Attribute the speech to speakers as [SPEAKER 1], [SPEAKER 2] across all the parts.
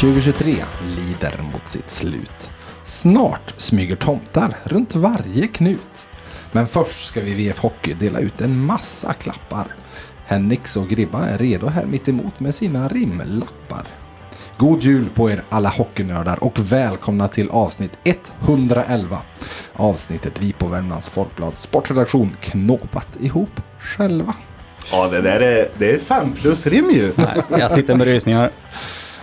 [SPEAKER 1] 2023 lider mot sitt slut. Snart smyger tomtar runt varje knut. Men först ska vi VF Hockey dela ut en massa klappar. Henriks och Gribba är redo här mitt emot med sina rimlappar. God jul på er alla hockeynördar och välkomna till avsnitt 111. Avsnittet vi på Värmlands Folkblads sportredaktion knåpat ihop själva.
[SPEAKER 2] Ja, det där är, det är fem plus rim ju.
[SPEAKER 3] Nej, jag sitter med rysningar.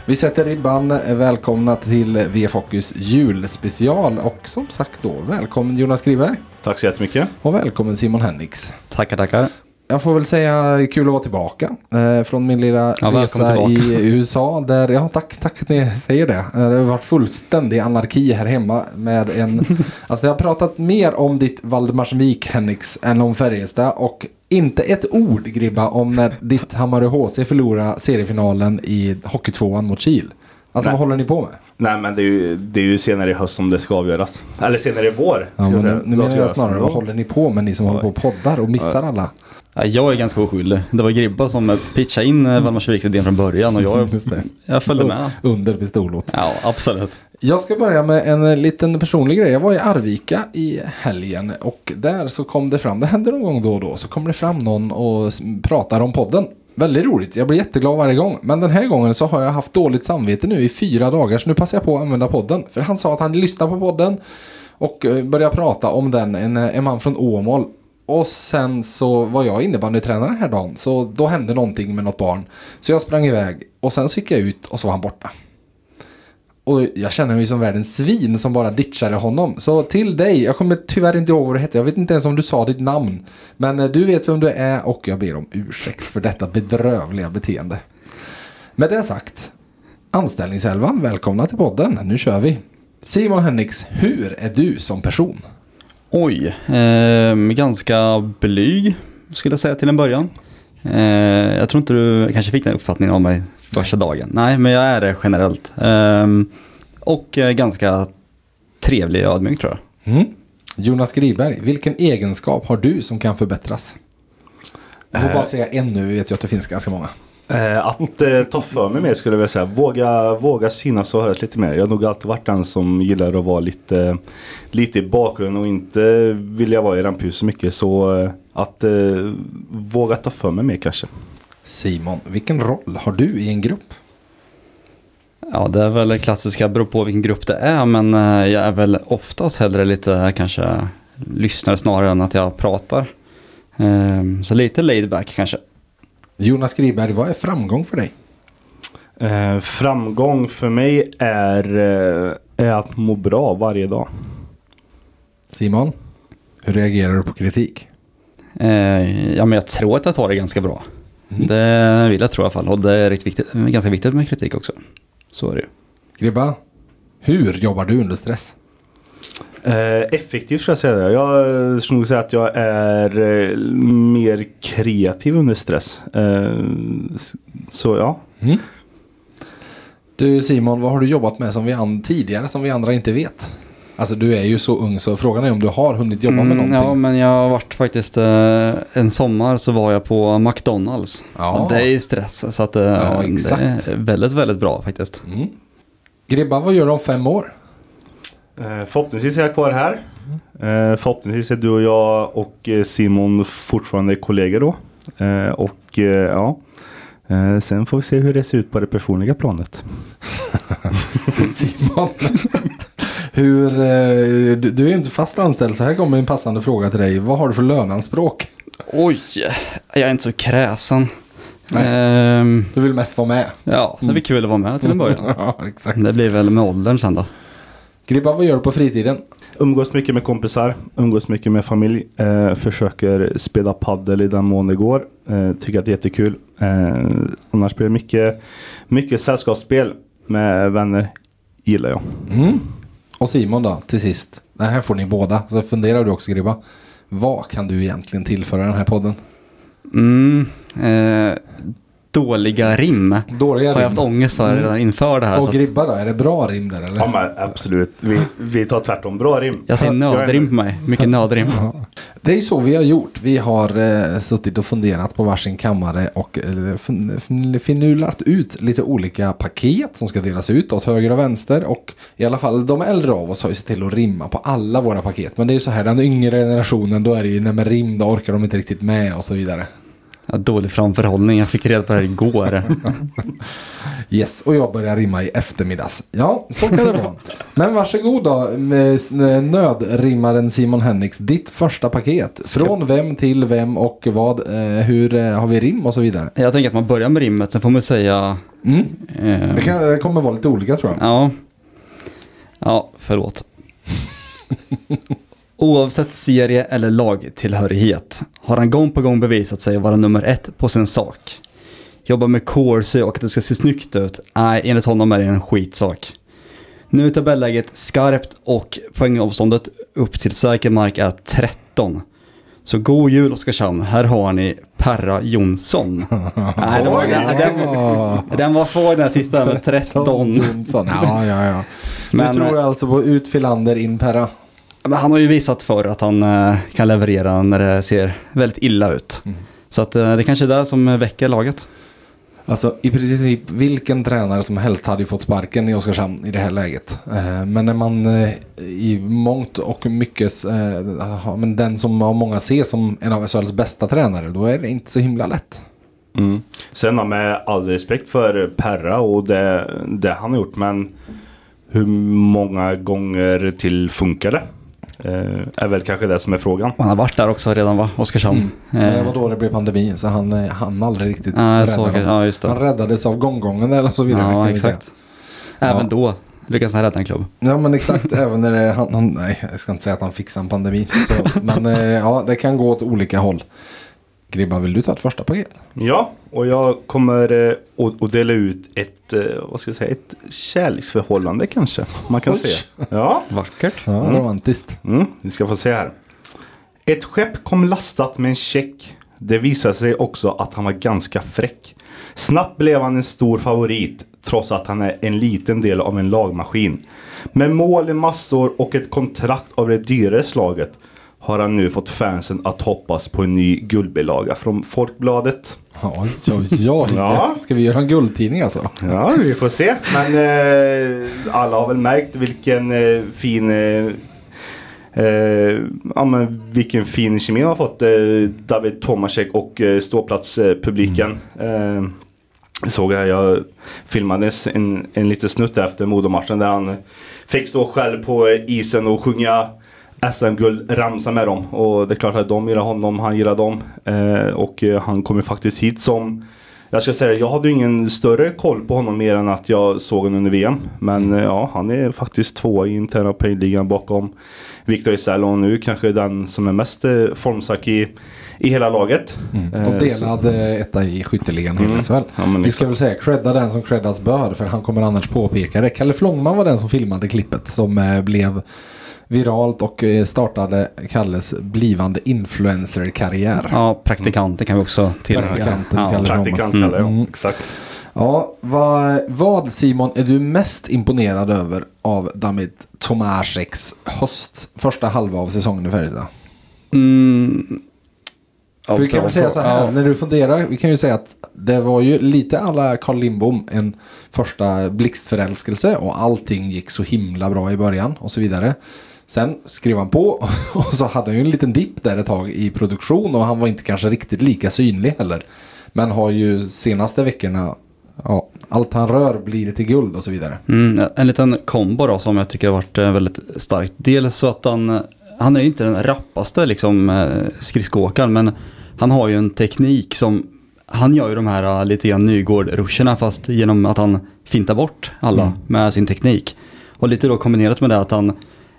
[SPEAKER 1] Vi sätter ribban. Välkomna till VF Hockeys julspecial och som sagt då välkommen Jonas Griberg
[SPEAKER 2] Tack så jättemycket.
[SPEAKER 1] och välkommen Simon Henriks.
[SPEAKER 3] Tackar, tackar.
[SPEAKER 1] Jag får väl säga kul att vara tillbaka eh, från min lilla
[SPEAKER 3] Ja,
[SPEAKER 1] resa i. USA. Där, ja, tack, tack att ni säger det. Eh, Det har varit fullständig anarki här hemma med en... alltså jag har pratat mer om ditt Valdemarsvik Henriks än om Färjestad och inte ett ord Gribba om när ditt Hammarö HC förlorade seriefinalen i Hockeytvåan mot Kil. Alltså
[SPEAKER 2] Nej.
[SPEAKER 1] vad håller ni på med?
[SPEAKER 2] Nej, men det är, ju, det är ju senare i höst som det ska avgöras. Eller senare i vår.
[SPEAKER 1] Ja, men nu, nu menar jag snarare, vad håller ni på med ni som håller på och poddar och missar alla?
[SPEAKER 3] Ja, Jag är ganska oskyldig. Det var Gribba som pitchade in eh, Valdemarsviks idén från början och jag,
[SPEAKER 1] Just det.
[SPEAKER 3] jag följde med.
[SPEAKER 1] Under pistolhot.
[SPEAKER 3] Ja, absolut.
[SPEAKER 1] Jag ska börja med en liten personlig grej. Jag var i Arvika i helgen och där så kom det fram, det händer någon gång då och då, så kommer det fram någon och pratar om podden. Väldigt roligt, jag blir jätteglad varje gång. Men den här gången så har jag haft dåligt samvete nu i fyra dagar så nu passar jag på att använda podden. För han sa att han lyssnar på podden och eh, började prata om den, en, eh, en man från Åmål. Och sen så var jag innebandytränare den här dagen så då hände någonting med något barn. Så jag sprang iväg och sen så gick jag ut och så var han borta. Och jag känner mig som världens svin som bara ditchade honom. Så till dig, jag kommer tyvärr inte ihåg vad du hette. Jag vet inte ens om du sa ditt namn. Men eh, du vet vem du är och jag ber om ursäkt för detta bedrövliga beteende. Med det sagt, anställningselvan, välkomna till podden. Nu kör vi. Simon Henriks, hur är du som person?
[SPEAKER 3] Oj, eh, ganska blyg skulle jag säga till en början. Eh, jag tror inte du kanske fick den uppfattningen av mig första dagen. Nej, men jag är det generellt. Eh, och eh, ganska trevlig och ödmjuk tror jag.
[SPEAKER 1] Mm. Jonas Griberg, vilken egenskap har du som kan förbättras? Jag får
[SPEAKER 2] Eh.
[SPEAKER 1] bara säga en nu, vi vet ju att det finns ganska många.
[SPEAKER 2] Eh, att eh, ta för mig mer skulle jag vilja säga. Våga, våga synas och höras lite mer. Jag har nog alltid varit den som gillar att vara lite, lite i bakgrunden och inte vilja vara i rampljuset så mycket. Så eh, att eh, våga ta för mig mer kanske.
[SPEAKER 1] Simon, vilken roll har du i en grupp?
[SPEAKER 3] Ja, det är väl klassiska, beror på vilken grupp det är, men eh, jag är väl oftast hellre lite kanske lyssnare snarare än att jag pratar. Eh, Så lite laid back kanske.
[SPEAKER 1] Jonas Griberg, vad är framgång för dig?
[SPEAKER 2] Eh, framgång för mig är, eh, är att må bra varje dag.
[SPEAKER 1] Simon, hur reagerar du på kritik?
[SPEAKER 3] Eh, Ja, men jag tror att jag tar det ganska bra. Det vill jag tro i alla fall. Och det är riktigt viktigt, ganska viktigt med kritik också. Så är det ju.
[SPEAKER 1] Gribba, hur jobbar du under stress?
[SPEAKER 2] Eh, effektivt skulle jag säga det. Jag eh, skulle nog säga att jag är eh, mer kreativ under stress. Eh, så ja.
[SPEAKER 1] Mm. Du Simon, vad har du jobbat med som vi tidigare som vi andra inte vet? Alltså du är ju så ung så frågan är om du har hunnit jobba med
[SPEAKER 3] Mm,
[SPEAKER 1] någonting.
[SPEAKER 3] ja, men jag har varit faktiskt eh, en sommar så var jag på McDonalds.
[SPEAKER 1] Ja.
[SPEAKER 3] Det är ju stress så att eh,
[SPEAKER 1] Ja, exakt.
[SPEAKER 3] det är väldigt, väldigt bra faktiskt.
[SPEAKER 1] Mm. Gribba, vad gör du om fem år?
[SPEAKER 2] Eh, förhoppningsvis är jag kvar här. Eh, förhoppningsvis är du och jag och eh, Simon fortfarande kollegor då. Eh, och eh, ja. Eh, sen får vi se hur det ser ut på det personliga planet.
[SPEAKER 1] Simon, hur, eh, du, du är ju inte fast anställd så här kommer en passande fråga till dig. Vad har du för löneanspråk?
[SPEAKER 3] Oj, jag är inte så kräsen. Ehm,
[SPEAKER 1] Du vill mest vara med.
[SPEAKER 3] ja, det blir kul att vara med till en början.
[SPEAKER 1] ja, exakt.
[SPEAKER 3] Det blir väl med åldern sen då.
[SPEAKER 1] Gribba, vad gör du på fritiden?
[SPEAKER 2] Umgås mycket med kompisar, umgås mycket med familj. Eh, försöker spela paddel i den mån det går. Eh, tycker att det är jättekul. Eh, annars blir det mycket, mycket sällskapsspel med vänner. Gillar jag.
[SPEAKER 1] Mm. Och Simon då, till sist. Det här får ni båda. Så funderar du också Gribba. Vad kan du egentligen tillföra den här podden?
[SPEAKER 3] Mm, eh, dåliga rim.
[SPEAKER 1] Dåliga
[SPEAKER 3] Har jag haft
[SPEAKER 1] rim.
[SPEAKER 3] ångest för redan inför det här. så
[SPEAKER 1] Och
[SPEAKER 3] att
[SPEAKER 1] gribbar då? Är det bra rim där eller?
[SPEAKER 2] Ja men absolut. Vi, vi tar tvärtom bra rim.
[SPEAKER 3] jag ser nödrim på mig. Mycket nödrim.
[SPEAKER 1] Det är ju så vi har gjort. Vi har eh, suttit och funderat på varsin kammare och eh, fin- fin- finulat ut lite olika paket som ska delas ut åt höger och vänster. Och i alla fall de äldre av oss har ju sett till att rimma på alla våra paket. Men det är ju så här, den yngre generationen då är det ju, nej men rim då orkar de inte riktigt med och så vidare.
[SPEAKER 3] Ja, dålig framförhållning. Jag fick reda på det här igår.
[SPEAKER 1] Yes, och jag börjar rimma i eftermiddags. Ja, så kan det vara. Men varsågod då, nödrimmaren Simon Henriks. Ditt första paket. Från vem till vem och vad, eh, hur eh, har vi rim och så vidare.
[SPEAKER 3] Jag tänker att man börjar med rimmet. Sen får man säga...
[SPEAKER 1] Mm.
[SPEAKER 3] Eh,
[SPEAKER 1] Det, kan, det kommer vara lite olika tror jag.
[SPEAKER 3] Ja. Ja, förlåt. Oavsett serie eller lagtillhörighet har han gång på gång bevisat sig vara nummer ett på sin sak. Jobbar med corsi och att det ska se snyggt ut. Nej, enligt honom är det en skitsak. Nu är tabelläget skarpt och poängavståndet upp till säker mark är 13. Så god jul Oskarshamn, här har ni Perra Jonsson. Nej, det var, den, den, den var svår den här sista med 13.
[SPEAKER 1] Jonsson. Ja, ja, ja.
[SPEAKER 3] Men-
[SPEAKER 1] du tror alltså på ut Filander in Perra?
[SPEAKER 3] Men han har ju visat förr att han eh, kan leverera när det ser väldigt illa ut.
[SPEAKER 1] Mm.
[SPEAKER 3] Så att eh, det kanske är det som väcker laget.
[SPEAKER 1] Alltså i princip vilken tränare som helst hade ju fått sparken i Oskarshamn i det här läget. Eh, Men när man i mångt och mycket, men den som av många ses som en av SHLs bästa tränare, då är det inte så himla lätt.
[SPEAKER 2] Mm. Sen med all respekt för Perra och det, det han har gjort. Men hur många gånger till funkar det? Eh, är väl kanske det som är frågan.
[SPEAKER 3] Han har varit där också redan va, Oskarshamn?
[SPEAKER 1] Det
[SPEAKER 3] Eh,
[SPEAKER 1] var då det blev pandemi, så han eh, hann aldrig riktigt
[SPEAKER 3] jag
[SPEAKER 1] rädda
[SPEAKER 3] det. Ja, just det.
[SPEAKER 1] Han räddades av gånggången eller så vidare.
[SPEAKER 3] ja, exakt. Även
[SPEAKER 1] Ja.
[SPEAKER 3] då lyckas han rädda en klubb.
[SPEAKER 1] Ja men exakt, även när det, han, han, nej jag ska inte säga att han fixar en pandemi. Så, men eh, ja, det kan gå åt olika håll. Gribba, vill du ta ett första paket?
[SPEAKER 2] Ja, och jag kommer eh, att att dela ut ett, eh, vad ska jag säga, ett kärleksförhållande kanske. Man kan säga. Ja,
[SPEAKER 3] Vackert.
[SPEAKER 1] Ja, romantiskt.
[SPEAKER 2] Mm, ni ska få se här. Ett skepp kom lastat med en check. Det visade sig också att han var ganska fräck. Snabbt blev han en stor favorit trots att han är en liten del av en lagmaskin. Med mål i massor och ett kontrakt av det dyrare slaget har han nu fått fansen att hoppas på en ny guldbilaga från Folkbladet.
[SPEAKER 1] Oj, oj.
[SPEAKER 2] Ja.
[SPEAKER 1] Ska vi göra en guldtidning alltså?
[SPEAKER 2] Ja, vi får se. Men eh, alla har väl märkt vilken eh, fin eh, eh, ja, men vilken fin kemi har fått eh, David Tomasek och eh, ståplatspubliken. Eh, såg jag, jag filmades en, en liten snutt efter Modomatchen där han fick stå själv på eh, isen och sjunga SM-guld ramsa med dem. Och det är klart att de gillar honom, han gillar dem. Eh, och eh, han kommer faktiskt hit som jag ska säga, jag hade ingen större koll på honom mer än att jag såg honom under VM. Men eh, ja, han är faktiskt tvåa i interna poängligan bakom Victor Isell och nu kanske den som är mest eh, formstark i, i hela laget. Eh,
[SPEAKER 1] Och delad eh, etta i skytteligan
[SPEAKER 2] Mm.
[SPEAKER 1] hela SHL.
[SPEAKER 2] Ja,
[SPEAKER 1] Vi ska väl säga credda den som creddas bör för han kommer annars påpeka det. Kalle Flångman var den som filmade klippet som eh, blev viralt och eh, startade Kalles blivande influencer-karriär.
[SPEAKER 3] Ja, praktikanter kan vi också tillägga.
[SPEAKER 1] Praktikanten
[SPEAKER 3] Ja.
[SPEAKER 1] kallar
[SPEAKER 2] Praktikant
[SPEAKER 3] Mm.
[SPEAKER 2] jag,
[SPEAKER 1] Mm.
[SPEAKER 2] exakt.
[SPEAKER 1] Ja, vad, vad Simon är du mest imponerad över av David Tomaseks höst, första halva av säsongen i Färjestad?
[SPEAKER 3] Mm.
[SPEAKER 1] För vi kan väl säga så här,
[SPEAKER 3] Ja.
[SPEAKER 1] när du funderar, vi kan ju säga att det var ju lite alla Carl Lindbom en första blixtförälskelse och allting gick så himla bra i början och så vidare. Sen skrev han på och så hade han ju en liten dipp där ett tag i produktion och han var inte kanske riktigt lika synlig heller. Men har ju senaste veckorna, ja, allt han rör blir till guld och så vidare.
[SPEAKER 3] Mm, en liten kombo då som jag tycker har varit eh, väldigt starkt. Dels så att han, han är ju inte den rappaste liksom eh, skridskoåkaren men han har ju en teknik som, han gör ju de här eh, lite grann Nygård-ruscherna fast genom att han fintar bort alla
[SPEAKER 1] Mm.
[SPEAKER 3] med sin teknik. Och lite då kombinerat med det att han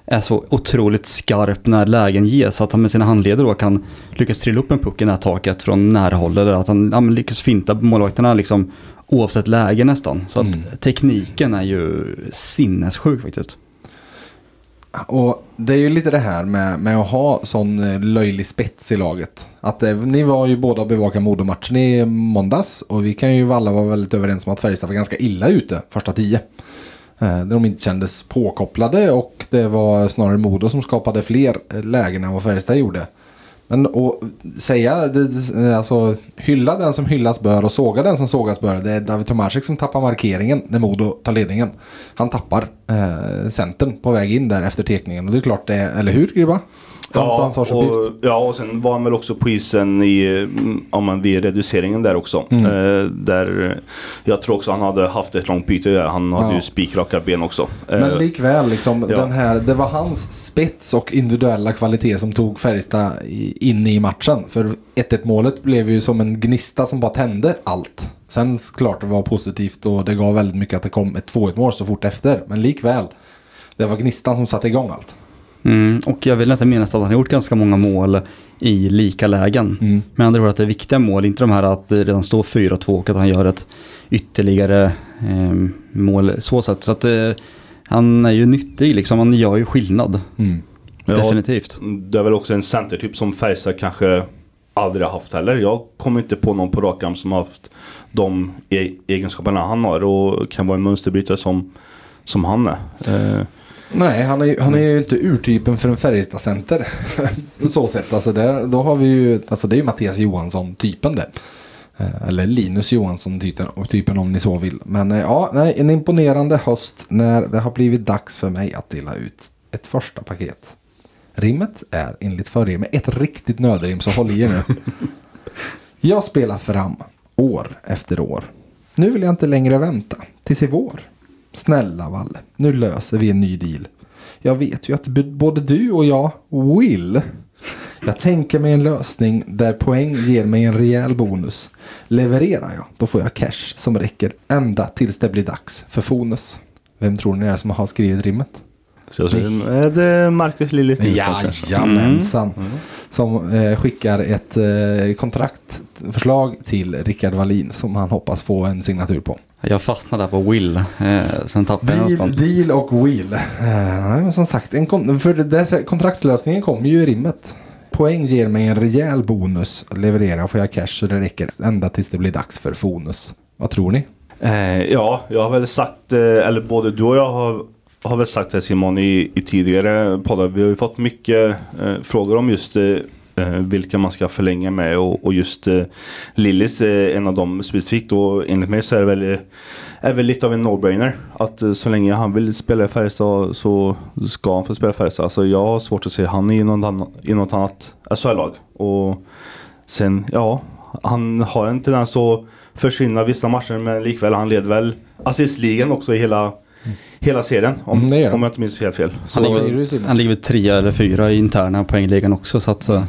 [SPEAKER 3] är så otroligt skarp när lägen ges. Att han med sina handleder då kan lyckas trilla upp en puck i det här taket från nära håll. Eller att han ja, lyckas finta målvakterna liksom oavsett läge nästan. Så att
[SPEAKER 1] Mm.
[SPEAKER 3] tekniken är ju sinnessjuk faktiskt.
[SPEAKER 1] Och det är ju lite det här med, med att ha sån eh, löjlig spets i laget. Att eh, ni var ju båda och bevaka Modomatchen i måndags. Och vi kan ju alla vara väldigt överens om att Färjestad var ganska illa ute första tio. Eh, där de inte kändes påkopplade och det var snarare Modo som skapade fler eh, lägen än vad Färjestad gjorde. Men att säga, alltså hylla den som hyllas bör och såga den som sågas bör. Det är David Tomasek som tappar markeringen när Modo tar ledningen. Han tappar eh, centern på väg in där efter tekningen. Och det är klart det är, eller hur Gribba? Hans ansvarsuppgift.
[SPEAKER 2] och, ja, och sen var han väl också på isen i, mm, om man vid reduceringen där också.
[SPEAKER 1] Mm.
[SPEAKER 2] Eh, där, eh, jag tror också han hade haft ett långt byte där. Han hade
[SPEAKER 1] Ja.
[SPEAKER 2] ju spikraka ben också.
[SPEAKER 1] Men
[SPEAKER 2] Eh,
[SPEAKER 1] likväl, liksom,
[SPEAKER 2] ja.
[SPEAKER 1] den här, det var hans spets och individuella kvalitet som tog Färjestad in i matchen. För 1-1 målet blev ju som en gnista som bara tände allt. Sen klart det var positivt och det gav väldigt mycket att det kom ett 2-1 mål så fort efter. Men likväl, det var gnistan som satte igång allt.
[SPEAKER 3] Mm, och jag vill nästan minnas att han har gjort ganska många mål i lika lägen.
[SPEAKER 1] Mm.
[SPEAKER 3] Med andra ord att det är viktiga mål, inte de här att det redan står 4-2 och att han gör ett ytterligare eh, mål så sätt. Så att eh, han är ju nyttig liksom, han gör ju skillnad.
[SPEAKER 1] Mm.
[SPEAKER 2] ja,
[SPEAKER 3] Definitivt.
[SPEAKER 2] Det är väl också en centertyp som Färjestad kanske aldrig har haft heller. Jag kommer inte på någon på rak arm som har haft de e egenskaperna han har och kan vara en mönsterbrytare som, som han är. Eh,
[SPEAKER 1] Nej, han är, ju- han är ju inte urtypen för en Färjestad-center. På så sätt. Alltså där, då har vi ju, alltså det är ju Mattias Johansson-typen det. Eh, eller Linus Johansson-typen typen om ni så vill. Men eh, ja, nej, en imponerande höst när det har blivit dags för mig att dela ut ett första paket. Rimmet är enligt med ett riktigt nödrim så håll i er nu. Jag spelar fram år efter år. Nu vill jag inte längre vänta tills i vår. Snälla Valle, nu löser vi en ny deal. Jag vet ju att både du och jag vill. Jag tänker mig en lösning där poäng ger mig en rejäl bonus. Levererar jag, då får jag cash som räcker ända tills det blir dags för Fonus. Vem tror ni är som har skrivit rimmet?
[SPEAKER 2] så är det Marcus Lillis Nilsson kanske?
[SPEAKER 1] Jajamensan. Som eh, skickar ett eh, kontraktförslag till Rickard Wallin som han hoppas få en signatur på.
[SPEAKER 3] Jag fastnade där på Will, eh, sen tappade jag
[SPEAKER 1] Deal,
[SPEAKER 3] nästan.
[SPEAKER 1] deal och will. Eh, men som sagt, en kon- för det kontraktslösningen kommer ju i rimmet. Poäng ger mig en rejäl bonus. Levererar får jag cash så det räcker ända tills det blir dags för Fonus. Vad tror ni?
[SPEAKER 2] Eh, ja, jag har väl sagt, eh, eller både du och jag har, har väl sagt det Simon i, i tidigare poddar. Vi har ju fått mycket eh, frågor om just eh, vilka man ska förlänga med och, och just eh, Lillis är en av dem specifikt och enligt mig så är det väl, eh, är väl lite av en no-brainer. Att eh, så länge han vill spela i Färjestad så ska han få spela i Färjestad. Alltså jag har svårt att se han i något annat, i något annat SHL-lag. Och sen, ja, han har en tendens att försvinna vissa matcher men likväl han leder väl assistligan också i hela, hela serien. Om,
[SPEAKER 1] Mm,
[SPEAKER 2] om jag inte minns helt fel. Så,
[SPEAKER 3] Han ligger, han ligger väl trea eller fyra i interna poängligan också så att eh,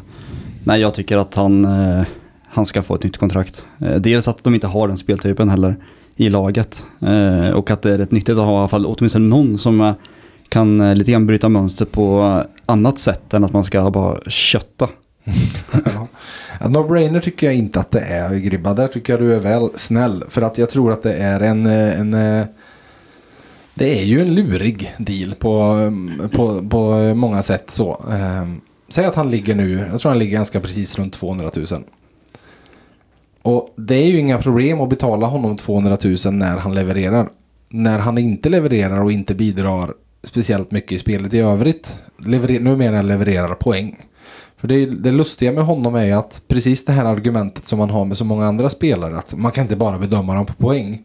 [SPEAKER 3] nej jag tycker att han, eh, han ska få ett nytt kontrakt. Eh, dels att de inte har den speltypen heller i laget eh, och att det är rätt nyttigt att ha i alla fall åtminstone någon som eh, kan eh, lite grann bryta mönster på eh, annat sätt än att man ska bara kötta.
[SPEAKER 1] Ja. No-brainer tycker jag inte att det är Gribba. Där tycker jag du är väl snäll. För att jag tror att det är en, eh, en eh, det är ju en lurig deal på, eh, på, på många sätt så. Säg att han ligger nu, jag tror han ligger ganska precis runt 200 000. Och det är ju inga problem att betala honom 200 000 när han levererar. När han inte levererar och inte bidrar speciellt mycket i spelet i övrigt. Leverer, nu menar jag levererar poäng. För det, det lustiga med honom är ju att precis det här argumentet som man har med så många andra spelare. Att man kan inte bara bedöma dem på poäng.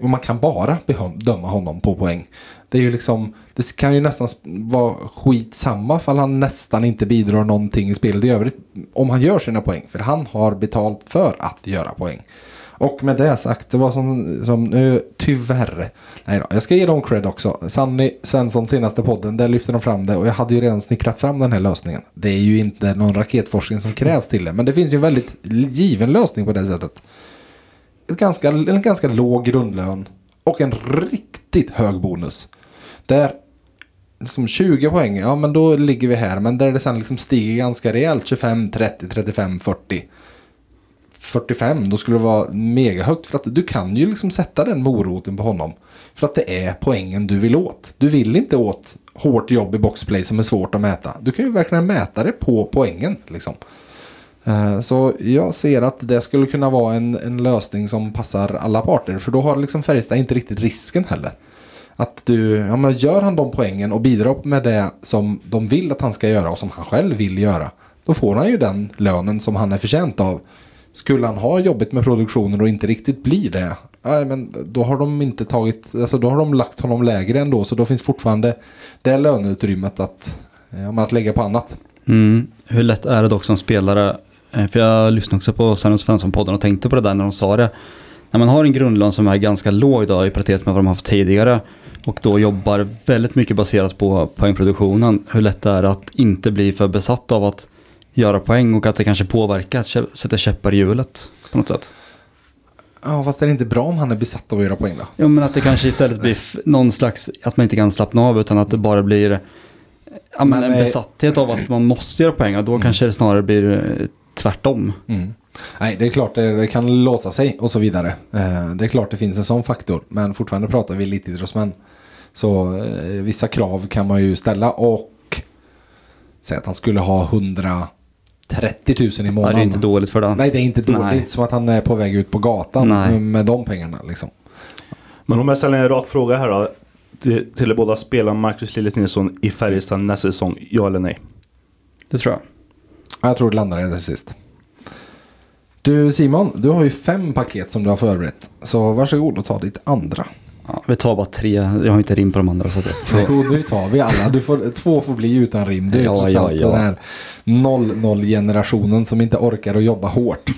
[SPEAKER 1] Och man kan bara bedöma honom på poäng. Det är ju liksom, det kan ju nästan vara skitsamma fall han nästan inte bidrar någonting i spelet i övrigt. Om han gör sina poäng. För han har betalt för att göra poäng. Och med det sagt, det var som, som nu, tyvärr. Nej då, jag ska ge dem cred också. Sanny Svensson senaste podden, där lyfter de fram det. Och jag hade ju redan snickrat fram den här lösningen. Det är ju inte någon raketforskning som krävs till det. Men det finns ju en väldigt given lösning på det sättet. Ett ganska, en ganska låg grundlön. Och en riktigt hög bonus. Där liksom 20 poäng, ja men då ligger vi här. Men där det sen liksom stiger ganska rejält. 25, 30, 35, 40. 45 då skulle det vara mega högt för att du kan ju liksom sätta den moroten på honom. För att det är poängen du vill åt. Du vill inte åt hårt jobb i boxplay som är svårt att mäta. Du kan ju verkligen mäta det på poängen liksom. Eh, så jag ser att det skulle kunna vara en, en lösning som passar alla parter. För då har liksom Färjestad inte riktigt risken heller. Att du, ja men gör han de poängen och bidrar med det som de vill att han ska göra och som han själv vill göra. Då får han ju den lönen som han är förtjänt av. Skulle han ha jobbigt med produktionen och inte riktigt bli det. Nej men då har de inte tagit, alltså då har de lagt honom lägre ändå. Så då finns fortfarande det löneutrymmet att, ja, att lägga på annat.
[SPEAKER 3] Mm. Hur lätt är det dock som spelare? Eh, för jag lyssnade också på Sven Svensson-podden och tänkte på det där när de sa det. När man har en grundlön som är ganska låg idag i paritet med vad de har haft tidigare och då jobbar väldigt mycket baserat på poängproduktionen. Hur lätt det är att inte bli för besatt av att göra poäng och att det kanske påverkar, sätter käppar i hjulet på något sätt.
[SPEAKER 1] Ja fast är det inte bra om han är besatt av att göra poäng då?
[SPEAKER 3] Jo men att det kanske istället blir någon slags, att man inte kan slappna av utan att det bara blir ja, men en
[SPEAKER 1] eh,
[SPEAKER 3] besatthet av att man måste göra poäng och då kanske det snarare blir eh, tvärtom.
[SPEAKER 1] Mm. Nej, det är klart det, kan låsa sig och så vidare. Eh, det är klart det finns en sån faktor. Men fortfarande pratar vi elitidrottsmän. Så eh, vissa krav kan man ju ställa och säga att han skulle ha 130 000 i
[SPEAKER 3] Ja,
[SPEAKER 1] månaden.
[SPEAKER 3] det är inte dåligt för det.
[SPEAKER 1] Nej, det är inte dåligt.
[SPEAKER 3] Nej.
[SPEAKER 1] Som att han är på väg ut på gatan
[SPEAKER 3] Nej.
[SPEAKER 1] med de pengarna. Liksom.
[SPEAKER 2] Men om jag ställer en rak fråga här då. Till, till er båda. Spelar Marcus Lillet Nilsson i Färjestad nästa säsong? Ja eller nej?
[SPEAKER 3] Det tror jag.
[SPEAKER 1] Jag tror det landar i det sist. Du Simon, du har ju fem paket som du har förberett. Så varsågod och ta ditt andra.
[SPEAKER 3] Ja, vi tar bara tre, jag har inte rim på de andra så det,
[SPEAKER 1] Jo, nu tar vi alla. Du får, två får bli utan rim. Du är
[SPEAKER 3] Ja, ja, ja.
[SPEAKER 1] den här 00-generationen som inte orkar att jobba hårt.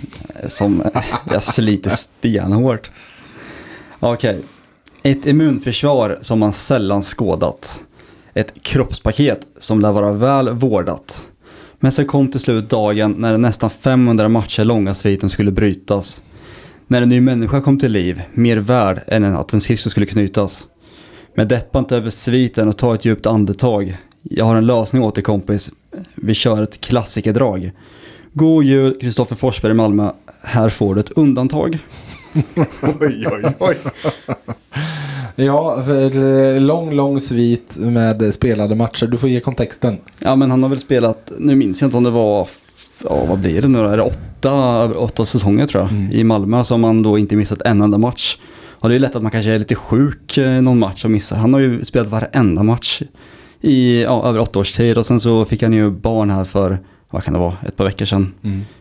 [SPEAKER 3] som jag sliter stenhårt. Okej. Ett immunförsvar som man sällan skådat. Ett kroppspaket som lär vara väl vårdat. Men så kom till slut dagen när den nästan 500 matcher långa sviten skulle brytas. När en ny människa kom till liv, mer värd än att en skridsko skulle knytas. Men deppa inte över sviten och ta ett djupt andetag. Jag har en lösning åt dig kompis. Vi kör ett klassikerdrag. God jul Kristoffer Forsberg i Malmö. Här får du ett undantag.
[SPEAKER 2] Oj, oj, oj.
[SPEAKER 1] Ja, för eh, lång, lång svit med spelade matcher. Du får ge kontexten.
[SPEAKER 3] Ja men han har väl spelat, nu minns jag inte om det var, ja vad blir det nu då? Är det åtta, åtta säsonger tror jag
[SPEAKER 1] Mm.
[SPEAKER 3] i Malmö så har man då inte missat en enda match. Och det är lätt att man kanske är lite sjuk eh, någon match och missar. Han har ju spelat varenda match i ja, över åtta års tid och sen så fick han ju barn här för, vad kan det vara, ett par veckor sedan.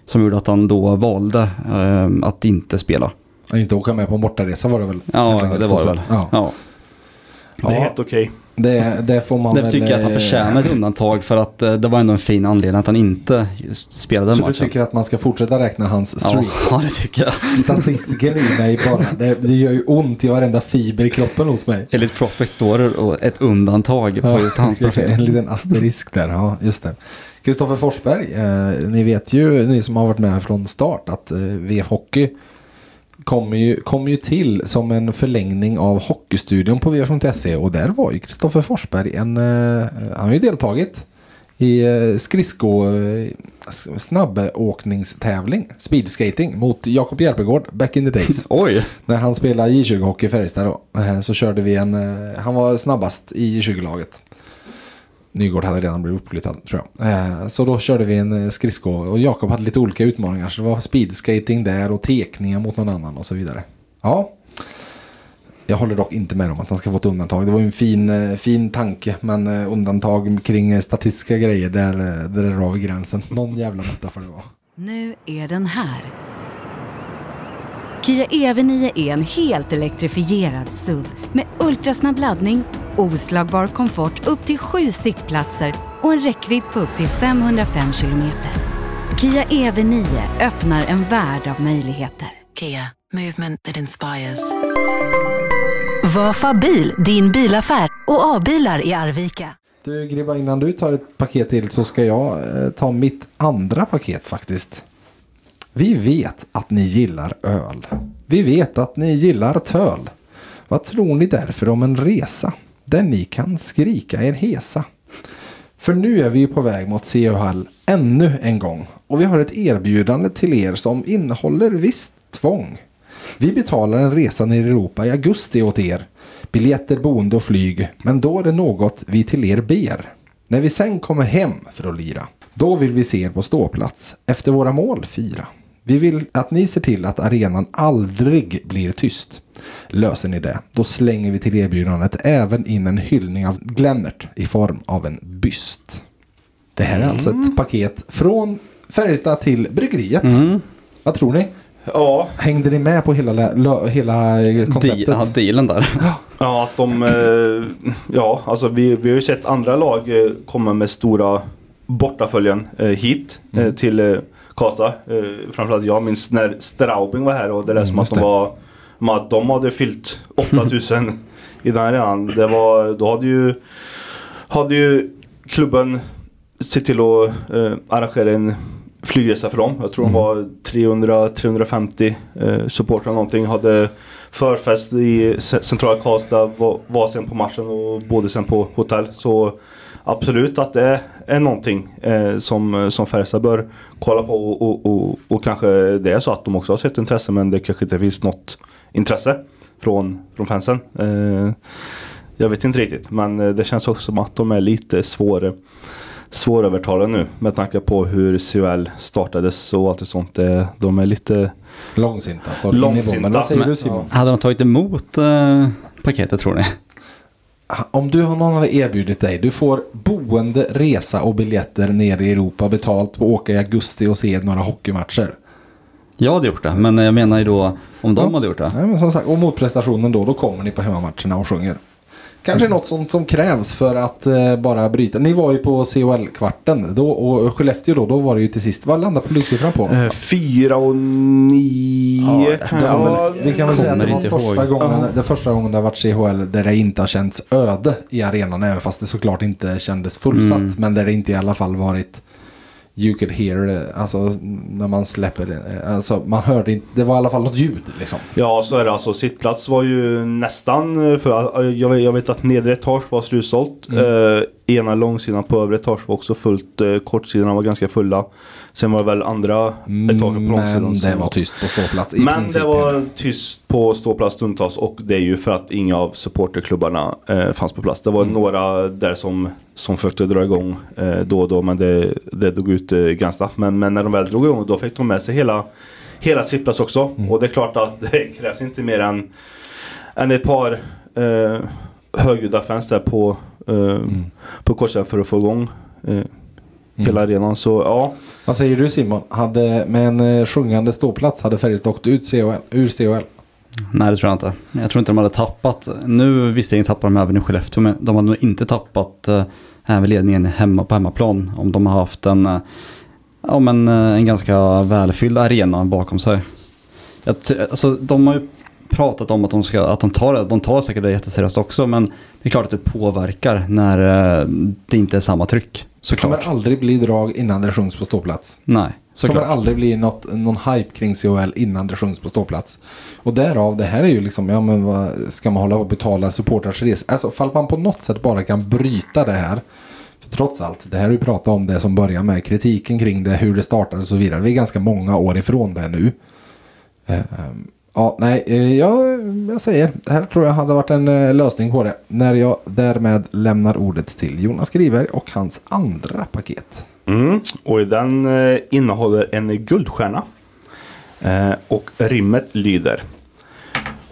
[SPEAKER 3] Som gjorde att han då valde eh, att inte spela.
[SPEAKER 1] Att inte åka med på en bortaresa var det väl?
[SPEAKER 3] Ja, det var det väl.
[SPEAKER 1] Ja.
[SPEAKER 3] Ja.
[SPEAKER 2] Det är helt okej.
[SPEAKER 1] Det, det får man
[SPEAKER 3] Det tycker jag att han
[SPEAKER 1] eh,
[SPEAKER 3] förtjänar ett undantag för att eh, det var ändå en fin anledning att han inte spelade den
[SPEAKER 1] Så du
[SPEAKER 3] matchen.
[SPEAKER 1] tycker att man ska fortsätta räkna hans streak?
[SPEAKER 3] ja, det tycker jag.
[SPEAKER 1] Statistiken i mig bara. Det, det gör ju ont i varenda fiber i kroppen hos mig.
[SPEAKER 3] Enligt Prospect står det och ett undantag på just hans
[SPEAKER 1] en
[SPEAKER 3] profil.
[SPEAKER 1] liten asterisk där, ja just det. Kristoffer Forsberg, eh, ni vet ju, ni som har varit med från start, att eh, VF Hockey kommer ju, kom ju till som en förlängning av Hockeystudion på VF.se och där var ju Kristoffer Forsberg en, eh, han har ju deltagit i eh, skridsko eh, snabbåkningstävling, speedskating mot Jakob Järpegård back in the days.
[SPEAKER 3] Oj,
[SPEAKER 1] När han spelade J20-hockey i Färjestad då, så körde vi en, han var snabbast i J20-laget. Nygård hade redan blivit uppflyttad tror jag. Eh, Så då körde vi en eh, skridsko och Jakob hade lite olika utmaningar. Så det var speedskating där och tekningar mot någon annan och så vidare. Ja. Jag håller dock inte med om att han ska få ett undantag. Det var ju en fin, eh, fin tanke. Men eh, undantag kring statistiska grejer, där, där drar vi gränsen. Någon jävla måtta får det vara.
[SPEAKER 4] Nu är den här. Kia EV9 är en helt elektrifierad SUV med ultrasnabb laddning, oslagbar komfort upp till sju sittplatser och en räckvidd på upp till 505 kilometer. Kia EV9 öppnar en värld av möjligheter.
[SPEAKER 5] Kia, movement that inspires.
[SPEAKER 6] Vafa bil, din bilaffär och A-bilar i Arvika.
[SPEAKER 1] Du Gribba, innan du tar ett paket till så ska jag eh, ta mitt andra paket faktiskt. Vi vet att ni gillar öl. Vi vet att ni gillar töl. Vad tror ni därför om en resa där ni kan skrika er hesa? För nu är vi på väg mot CHL ännu en gång. Och vi har ett erbjudande till er som innehåller visst tvång. Vi betalar en resa ner i Europa i augusti åt er. Biljetter, boende och flyg. Men då är det något vi till er ber. När vi sen kommer hem för att lira. Då vill vi se er på ståplats. Efter våra mål fira. Vi vill att ni ser till att arenan aldrig blir tyst. Löser ni det, då slänger vi till erbjudandet även in en hyllning av Glennert i form av en byst. Det här är alltså ett paket från Färjestad till bryggeriet. Vad tror ni?
[SPEAKER 2] Ja,
[SPEAKER 1] Hängde ni med på hela, hela konceptet?
[SPEAKER 3] De, ja, dealen där.
[SPEAKER 2] Ja, att de... Eh, ja, alltså vi, vi har ju sett andra lag eh, komma med stora bortaföljen eh, hit eh, till Karlstad. Eh, framförallt jag minns när Straubing var här och det lät som att de var... att De hade fyllt 8000 i den här arenan. Det var... Då hade ju... Hade ju klubben sett till att eh, arrangera en flygresa för dem. Jag tror de var 300-350 eh, supportrar någonting. Hade förfest i ce- centrala Karlstad, var, var sen på matchen och bodde sen på hotell. Så absolut att det är någonting eh, som, som Färjestad bör kolla på och, och, och, och kanske det är så att de också har sett intresse men det kanske inte finns något intresse från, från fansen. Eh, jag vet inte riktigt men eh, det känns också som att de är lite svåra svårövertalade nu med tanke på hur CHL startades och allt och sånt. Det, de är lite
[SPEAKER 1] Långsinta. Så
[SPEAKER 2] Långsinta.
[SPEAKER 1] Vad säger du Simon?
[SPEAKER 3] Hade de tagit emot eh, paketet tror ni?
[SPEAKER 1] Om du har någon hade erbjudit dig. Du får boende, resa och biljetter ner i Europa betalt att åka i augusti och se några hockeymatcher.
[SPEAKER 3] Jag hade gjort det, men jag menar ju då om de
[SPEAKER 1] Ja.
[SPEAKER 3] hade gjort det.
[SPEAKER 1] Nej, men som sagt, och motprestationen då, då kommer ni på hemmamatcherna och sjunger. Kanske något sånt som krävs för att eh, bara bryta. Ni var ju på CHL-kvarten då och Skellefteå då, då var det ju till sist. Vad landade publiksiffran på?
[SPEAKER 2] eh, fyra och nio
[SPEAKER 1] Ja,
[SPEAKER 2] kan
[SPEAKER 1] väl, vi kan väl säga att det var
[SPEAKER 3] inte
[SPEAKER 1] första
[SPEAKER 3] ihåg.
[SPEAKER 1] gången, det första gången det har varit CHL där det inte har känts öde i arenan. Även fast det såklart inte kändes fullsatt.
[SPEAKER 3] Mm.
[SPEAKER 1] Men där det inte i alla fall varit You could hear, eh, alltså när man släpper det. Alltså man hörde inte, det var i alla fall något ljud liksom.
[SPEAKER 2] Ja, så är det alltså. Sittplats var ju nästan... eh, För eh, jag vet, jag vet att nedre etage var slutsålt.
[SPEAKER 1] Mm.
[SPEAKER 2] Eh, ena långsidan på övre etage var också fullt. Eh, kortsidan var ganska fulla. Sen var det väl andra etaget på långsidan.
[SPEAKER 1] Men det var tyst på ståplats i
[SPEAKER 2] Men
[SPEAKER 1] princip.
[SPEAKER 2] det var tyst på ståplats stundtals och det är ju för att inga av supporterklubbarna eh, fanns på plats. Det var
[SPEAKER 1] Mm.
[SPEAKER 2] några där som, som försökte dra igång eh, då och då men det, det dog ut eh, ganska. Men, men när de väl drog igång då fick de med sig hela, hela sittplats också.
[SPEAKER 1] Mm.
[SPEAKER 2] Och det är klart att det krävs inte mer än, än ett par eh, högljudda fans där på, eh,
[SPEAKER 1] Mm.
[SPEAKER 2] på korsen för att få igång eh, hela arenan. Så ja.
[SPEAKER 1] Vad säger du Simon? Hade, med en eh, sjungande ståplats hade Färjestad åkt ut CHL, ur CHL?
[SPEAKER 3] Nej, det tror jag inte. Jag tror inte de hade tappat. Nu visste jag inte tappar de även i Skellefteå, men de hade nog inte tappat eh, även ledningen hemma på hemmaplan om de har haft en, eh, ja, men, en ganska välfylld arena bakom sig. Jag, alltså, de har ju pratat om att de, ska, att de tar det. De tar säkert det jätteseriöst också, men det är klart att det påverkar när det inte är samma tryck.
[SPEAKER 1] Så kommer
[SPEAKER 3] Såklart.
[SPEAKER 1] aldrig bli drag innan det sjungs på ståplats.
[SPEAKER 3] Nej,
[SPEAKER 1] Så kommer
[SPEAKER 3] såklart.
[SPEAKER 1] aldrig bli något, någon hype kring CHL innan det sjungs på ståplats. Och därav, det här är ju liksom, ja men vad ska man hålla på och betala supportrars resa? Alltså fall man på något sätt bara kan bryta det här. För trots allt, det här har vi pratat om det som börjar med kritiken kring det, hur det startade och så vidare. Vi är ganska många år ifrån det nu. Ehm, Ja, nej, eh, jag, jag säger, det här tror jag hade varit en eh, lösning på det. När jag därmed lämnar ordet till Jonas Griberg och hans andra paket.
[SPEAKER 2] Mm. Och den eh, innehåller en guldstjärna. Och rimmet lyder.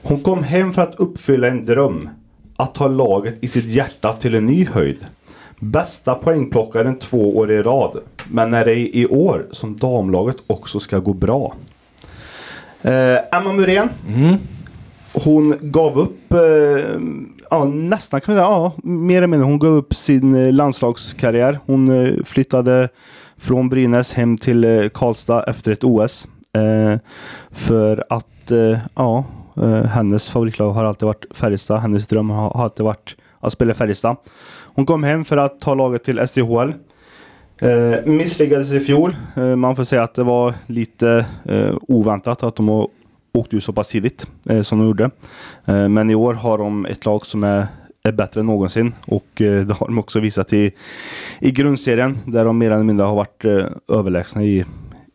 [SPEAKER 2] Hon kom hem för att uppfylla en dröm. Att ta laget i sitt hjärta till en ny höjd. Bästa poängplockaren två år i rad. Men är det i år som damlaget också ska gå bra. Eh, Emma Muren. Hon gav upp, eh, ja, nästan kan man säga, ja, mer eller mindre. Hon gav upp sin eh, landslagskarriär. Hon eh, flyttade från Brynäs hem till eh, Karlstad efter ett OS. Eh, för att, ja, hennes favoritlag har alltid varit Färjestad. Hennes dröm har, har alltid varit att spela i Färjestad. Hon kom hem för att ta laget till SDHL. Eh, misslyckades i fjol. Eh, man får säga att det var lite eh, oväntat att de åkte ut så pass tidigt eh, som de gjorde. Eh, men i år har de ett lag som är är bättre än någonsin. Och eh, det har de också visat i, i grundserien där de mer eller mindre har varit eh, överlägsna i,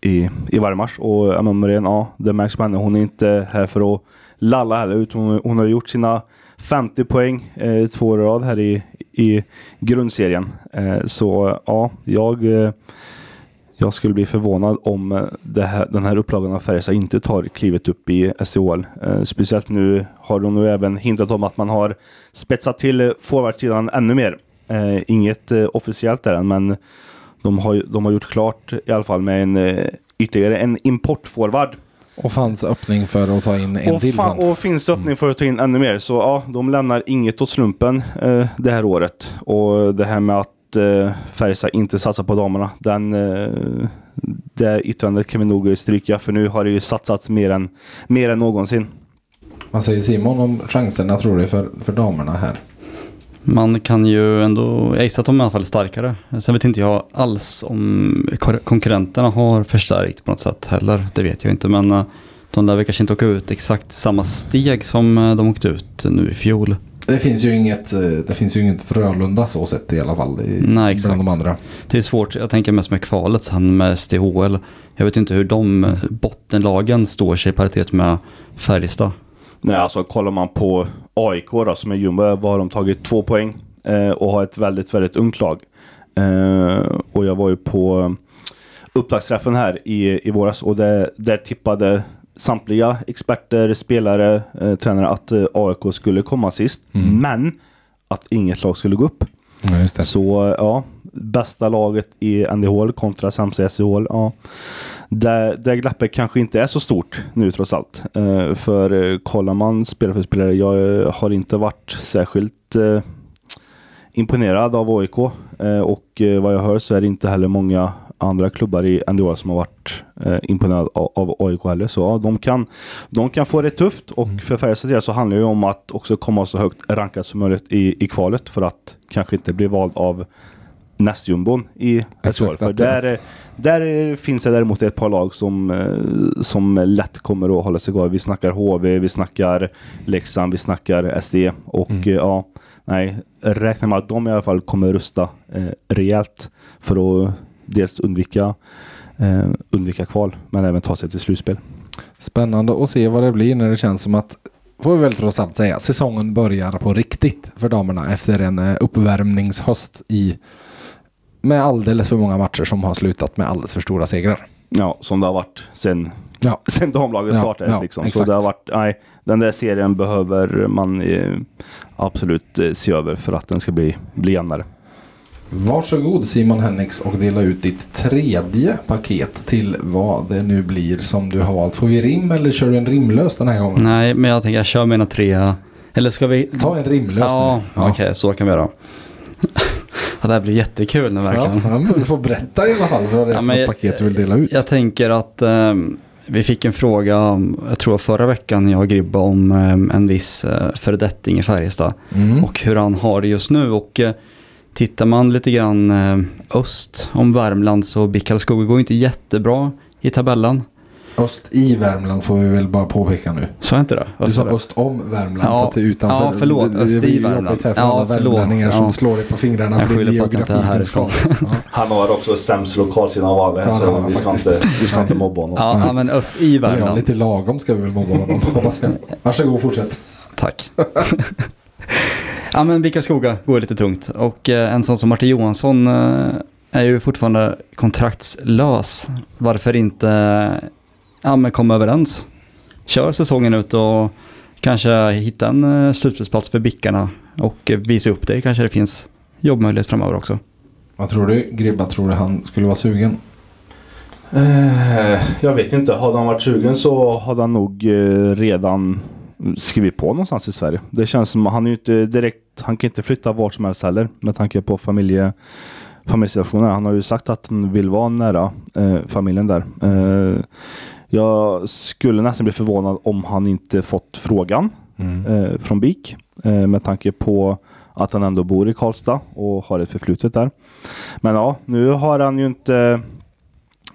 [SPEAKER 2] i, i varje match. Och Emma Morén, ja, det märks på henne. Hon är inte här för att lalla heller. Utan hon, hon har gjort sina 50 poäng eh, två år i rad här i, i grundserien. Eh, så ja, jag, eh, jag skulle bli förvånad om eh, det här, den här upplagan av Färjestad inte tar klivet upp i SDHL. Speciellt nu har de nu även hintat om att man har spetsat till forwardsidan ännu mer. Inget officiellt där än, men de har, de har gjort klart i alla fall med en ytterligare en importforward.
[SPEAKER 1] Och fanns öppning för att ta in en
[SPEAKER 2] Och,
[SPEAKER 1] till sen.
[SPEAKER 2] och finns det öppning för att ta in ännu mer så ja, de lämnar inget åt slumpen eh, det här året. Och det här med att eh, Färjestad inte satsar på damerna, den, eh, det yttrandet kan vi nog stryka för nu har det ju satsat mer än, mer än någonsin.
[SPEAKER 1] Vad säger Simon om chanserna tror du för, för damerna här?
[SPEAKER 3] Man kan ju ändå, jag gissar att de i alla fall är starkare. Sen vet inte jag alls om konkurrenterna har förstärkt på något sätt heller. Det vet jag inte men eh, de där vill kanske inte åka ut exakt samma steg som eh, de åkte ut nu i fjol.
[SPEAKER 1] Det finns ju inget, eh, det finns ju inget Frölunda så sett i alla fall. I,
[SPEAKER 3] Nej, exakt.
[SPEAKER 1] Bland de andra.
[SPEAKER 3] Det är svårt, jag tänker mest med kvalet sen med SDHL. Jag vet inte hur de bottenlagen står sig i paritet med Färjestad.
[SPEAKER 2] Nej, alltså kollar man på AIK då, som är jumbo, har de tagit? Två poäng eh, och har ett väldigt, väldigt ungt lag. Eh, och jag var ju på upptaktsträffen här i, i våras och det, där tippade samtliga experter, spelare, eh, tränare att eh, AIK skulle komma sist. Men att inget lag skulle gå upp.
[SPEAKER 1] Ja.
[SPEAKER 2] Så ja, bästa laget i NDHL kontra sämsta i SDHL. Ja. Där, där glappet kanske inte är så stort nu trots allt. Eh, för eh, kollar man spelare för spelare, jag eh, har inte varit särskilt eh, imponerad av AIK. Eh, och eh, vad jag hör så är det inte heller många andra klubbar i NDHL som har varit eh, imponerade av, av AIK heller. Så ja, de kan, de kan få det tufft och för Färjestads del så handlar det om att också komma så högt rankat som möjligt i, i kvalet för att kanske inte bli vald av nästjumbon i SHL. För där, där finns det däremot ett par lag som, eh, som lätt kommer att hålla sig kvar. Vi snackar HV, vi snackar Leksand, vi snackar SD och
[SPEAKER 1] Mm.
[SPEAKER 2] eh, ja, nej, räkna med att de i alla fall kommer rusta eh, rejält för att dels undvika, eh, undvika kval men även ta sig till slutspel.
[SPEAKER 1] Spännande att se vad det blir när det känns som att, får vi väl trots allt säga, säsongen börjar på riktigt för damerna efter en eh, uppvärmningshöst i med alldeles för många matcher som har slutat med alldeles för stora segrar.
[SPEAKER 2] Ja, som det har varit sen,
[SPEAKER 1] Ja,
[SPEAKER 2] sen damlaget
[SPEAKER 1] Ja,
[SPEAKER 2] startades.
[SPEAKER 1] ja,
[SPEAKER 2] liksom. Så det har varit, nej, den där serien behöver man eh, absolut eh, se över för att den ska bli, bli jämnare.
[SPEAKER 1] Varsågod Simon Hennix och dela ut ditt tredje paket till vad det nu blir som du har valt. Får vi rim eller kör du en rimlös den här gången?
[SPEAKER 3] Nej, men jag tänker jag kör mina tre. Eller ska vi?
[SPEAKER 1] Ta en rimlös
[SPEAKER 3] Ja, okej, så kan vi göra. Ja, det här blir jättekul nu verkligen.
[SPEAKER 1] ja, men du får berätta i alla fall vad det är
[SPEAKER 3] Ja,
[SPEAKER 1] för
[SPEAKER 3] jag-
[SPEAKER 1] paket du vill dela ut.
[SPEAKER 3] Jag tänker att ehm, vi fick en fråga, jag tror förra veckan, jag och Gribba om ehm, en viss uh, föredetting i Färjestad.
[SPEAKER 1] Mm.
[SPEAKER 3] Och hur han har det just nu. Och eh, tittar man lite grann eh, öst om Värmland så BIK Karlskoga går inte jättebra i tabellen.
[SPEAKER 1] Öst i Värmland får vi väl bara påpeka nu.
[SPEAKER 3] Jag inte det?
[SPEAKER 1] Du
[SPEAKER 3] Öst
[SPEAKER 1] sa
[SPEAKER 3] det.
[SPEAKER 1] öst om Värmland
[SPEAKER 3] Ja,
[SPEAKER 1] så att det är utanför.
[SPEAKER 3] ja, förlåt,
[SPEAKER 1] Det, det
[SPEAKER 3] öst i
[SPEAKER 1] blir ju
[SPEAKER 3] Värmland.
[SPEAKER 1] jobbigt här för
[SPEAKER 3] Ja,
[SPEAKER 1] alla värmlänningar som
[SPEAKER 3] ja.
[SPEAKER 1] slår dig på fingrarna
[SPEAKER 3] Jag
[SPEAKER 1] för din
[SPEAKER 3] inte är
[SPEAKER 1] geografikunskap. Ja.
[SPEAKER 2] Han har också sämst lokalsida av alla
[SPEAKER 1] Ja, det har han faktiskt.
[SPEAKER 2] vi ska inte mobba honom.
[SPEAKER 3] Ja, ja, men öst i
[SPEAKER 1] Eller Ja,
[SPEAKER 3] Värmland.
[SPEAKER 1] lite lagom ska vi väl mobba honom. hoppas jag. Varsågod fortsätt.
[SPEAKER 3] Tack. ja men BIK Karlskoga går lite tungt. Och eh, en sån som Martin Johansson eh, är ju fortfarande kontraktslös. Varför inte eh, ja, men komma överens? Kör säsongen ut och kanske hitta en eh, slutspelsplats för Bickarna och eh, visa upp det. Kanske det finns jobbmöjlighet framöver också.
[SPEAKER 1] Vad tror du? Gribba, tror du han skulle vara sugen?
[SPEAKER 2] Eh, jag vet inte. Hade han varit 20 så hade han nog eh, redan skrivit på någonstans i Sverige. Det känns som han är inte direkt, han kan inte flytta vart som helst heller med tanke på familje, familjesituationen. Han har ju sagt att han vill vara nära eh, familjen där. Jag skulle nästan bli förvånad om han inte fått frågan
[SPEAKER 1] Mm.
[SPEAKER 2] eh, från BIK eh, med tanke på att han ändå bor i Karlstad och har ett förflutet där. Men ja, nu har han ju inte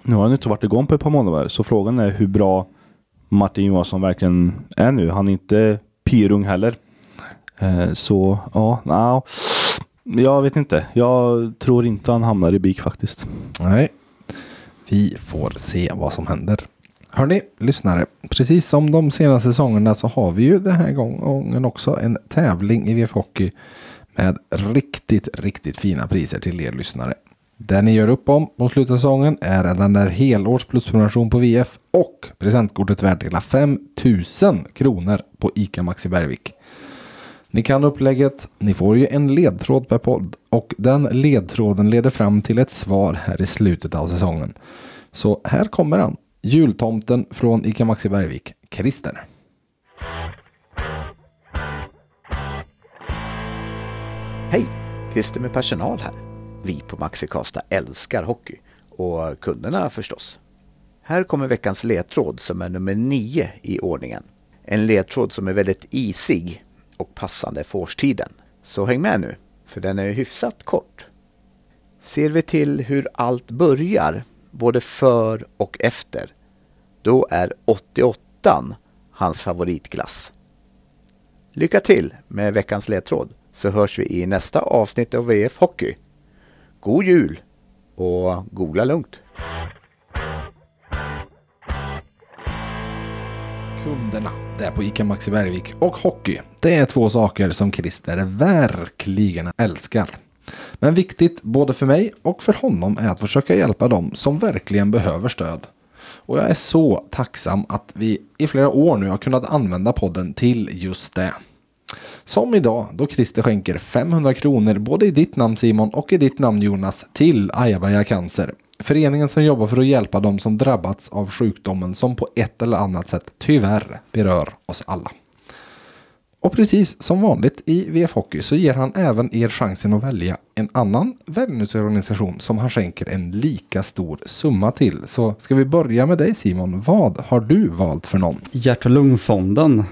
[SPEAKER 2] nu har han inte varit igång på ett par månader så frågan är hur bra Martin Johansson verkligen är nu. Han är inte pyrung heller. Eh, så ja, no, jag vet inte. Jag tror inte han hamnar i BIK faktiskt.
[SPEAKER 1] Nej, vi får se vad som händer. Hörni, lyssnare. Precis som de senaste säsongerna så har vi ju den här gången också en tävling i VF Hockey med riktigt, riktigt fina priser till er lyssnare. Det ni gör upp om mot slutet av säsongen är den där helårs plusprenumeration på VF och presentkortet värt hela 5000 kronor på ICA Maxi Bergvik. Ni kan upplägget, ni får ju en ledtråd per podd och den ledtråden leder fram till ett svar här i slutet av säsongen. Så här kommer han, jultomten från ICA Maxi Bergvik, Christer.
[SPEAKER 7] Hej! Christer med personal här. Vi på Maxi Karlstad älskar hockey och kunderna förstås. Här kommer veckans ledtråd som är nummer nio i ordningen. En ledtråd som är väldigt isig och passande för årstiden. Så häng med nu, för den är hyfsat kort. Ser vi till hur allt börjar, både för och efter, då är 88 hans favoritglass. Lycka till med veckans ledtråd så hörs vi i nästa avsnitt av VF Hockey. God jul och googla lugnt.
[SPEAKER 1] Kunderna där på ICA Maxi Bergvik och hockey. Det är två saker som Christer verkligen älskar. Men viktigt både för mig och för honom är att försöka hjälpa dem som verkligen behöver stöd. Och jag är så tacksam att vi i flera år nu har kunnat använda podden till just det. Som idag då Christer skänker 500 kronor både i ditt namn Simon och i ditt namn Jonas till Ayabaya Cancer. Föreningen som jobbar för att hjälpa dem som drabbats av sjukdomen som på ett eller annat sätt tyvärr berör oss alla. Och precis som vanligt i VF Hockey så ger han även er chansen att välja en annan välgörenhetsorganisation som han skänker en lika stor summa till. Så ska vi börja med dig Simon. Vad har du valt för någon?
[SPEAKER 3] Hjärt och lungfonden.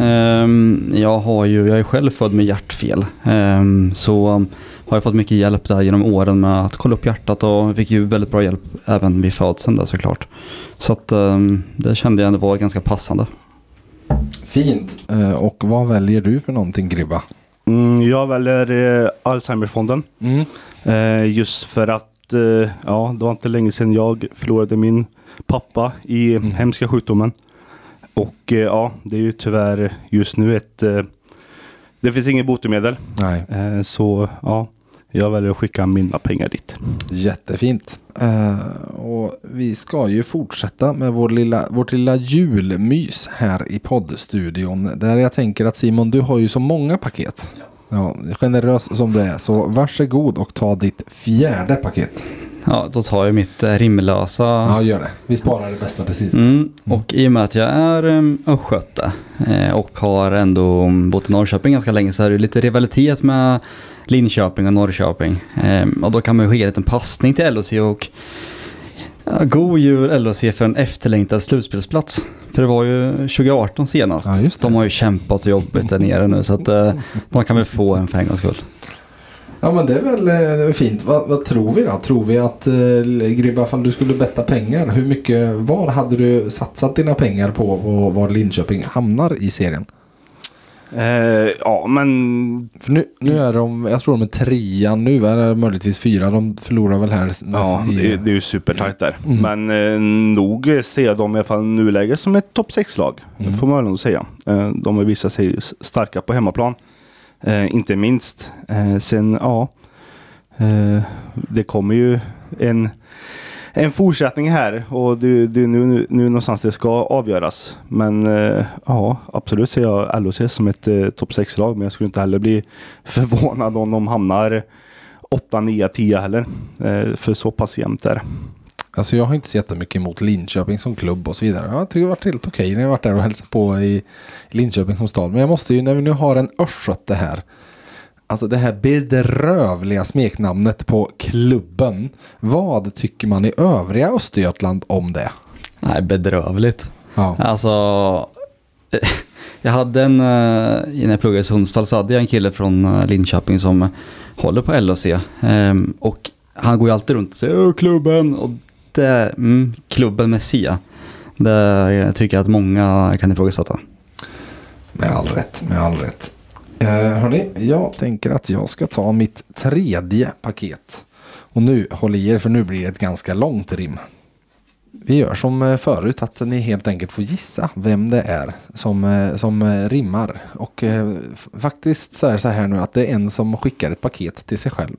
[SPEAKER 3] Ehm, jag, har ju, jag är själv född med hjärtfel. Ehm, så har jag fått mycket hjälp där genom åren med att kolla upp hjärtat och fick ju väldigt bra hjälp även vid födseln där såklart. Så att ehm, det kände jag ändå var ganska passande.
[SPEAKER 1] Fint. Eh, Och vad väljer du för någonting Gribba?
[SPEAKER 2] Mm, jag väljer eh, Alzheimerfonden.
[SPEAKER 1] Mm.
[SPEAKER 2] Eh, just för att eh, ja, det var inte länge sedan jag förlorade min pappa i hemska sjukdomen. Och eh, ja, det är ju tyvärr just nu ett... Eh, det finns inget botemedel.
[SPEAKER 1] Nej,
[SPEAKER 2] så ja, jag väljer att skicka mina pengar dit.
[SPEAKER 1] jättefint. Eh, och vi ska ju fortsätta med vår lilla, vårt lilla julmys här i poddstudion. Där jag tänker att Simon, du har ju så många paket. Ja, generös som du är, så varsågod och ta ditt fjärde paket.
[SPEAKER 3] Ja, då tar jag mitt eh, rimlösa.
[SPEAKER 1] Ja, gör det. Vi sparar det bästa till sist.
[SPEAKER 3] Mm, och i och med att jag är um, östgöte eh, och har ändå bott i Norrköping ganska länge så är det lite rivalitet med Linköping och Norrköping. Ehm, och då kan man ju skicka en liten passning till LOC och ja, god jul LOC för en efterlängtad slutspelsplats. För det var ju 2018 senast.
[SPEAKER 1] Ja, det.
[SPEAKER 3] De har ju kämpat så jobbigt där nere nu så att eh, de kan väl få en för en gångs skull.
[SPEAKER 1] Ja men det är väl eh, fint. Vad, vad tror vi då? Tror vi att eh, Gribba, ifall du skulle betta pengar, hur mycket, var hade du satsat dina pengar på och var Linköping hamnar i serien?
[SPEAKER 2] Eh, ja, men
[SPEAKER 1] För nu, nu är de, jag tror de är trean nu, är det möjligtvis fyra. De förlorar väl här.
[SPEAKER 2] ja,
[SPEAKER 1] i-
[SPEAKER 2] det, är- det är ju supertajt där.
[SPEAKER 1] Mm.
[SPEAKER 2] Men eh, nog ser jag dem i alla fall nuläget som ett topp 6-lag.
[SPEAKER 1] Mm.
[SPEAKER 2] får man väl ändå säga. Eh, de har visat sig starka på hemmaplan. Eh, inte minst. Eh, sen, ja. Eh, det kommer ju en, en fortsättning här och det, du är nu, nu, nu någonstans det ska avgöras. Men eh, ja, absolut ser jag LHC som ett eh, topp 6-lag. Men jag skulle inte heller bli förvånad om de hamnar 8, 9, 10 heller. Eh, för så pass jämnt är det.
[SPEAKER 1] Alltså jag har inte så jättemycket emot Linköping som klubb och så vidare. Jag tycker det har varit helt okej när jag varit där och hälsat på i Linköping som stad. Men jag måste ju, när vi nu har en östgöte här. Alltså det här bedrövliga smeknamnet på klubben. Vad tycker man i övriga Östergötland om det?
[SPEAKER 3] Nej, bedrövligt.
[SPEAKER 1] Ja.
[SPEAKER 3] Alltså, jag hade en, eh, när jag pluggade i Sundsvall så hade jag en kille från eh, Linköping som håller på LHC. Ehm, och han går ju alltid runt och säger "Åh, klubben och det, mm, klubben med C. Det tycker jag att många kan ifrågasätta.
[SPEAKER 1] Med all rätt, med all rätt. Eh, hörni, jag tänker att jag ska ta mitt tredje paket. Och nu, håll i er för nu blir det ett ganska långt rim. Vi gör som eh, förut att ni helt enkelt får gissa vem det är som, eh, som eh, rimmar. Och eh, faktiskt så är det så här nu att det är en som skickar ett paket till sig själv.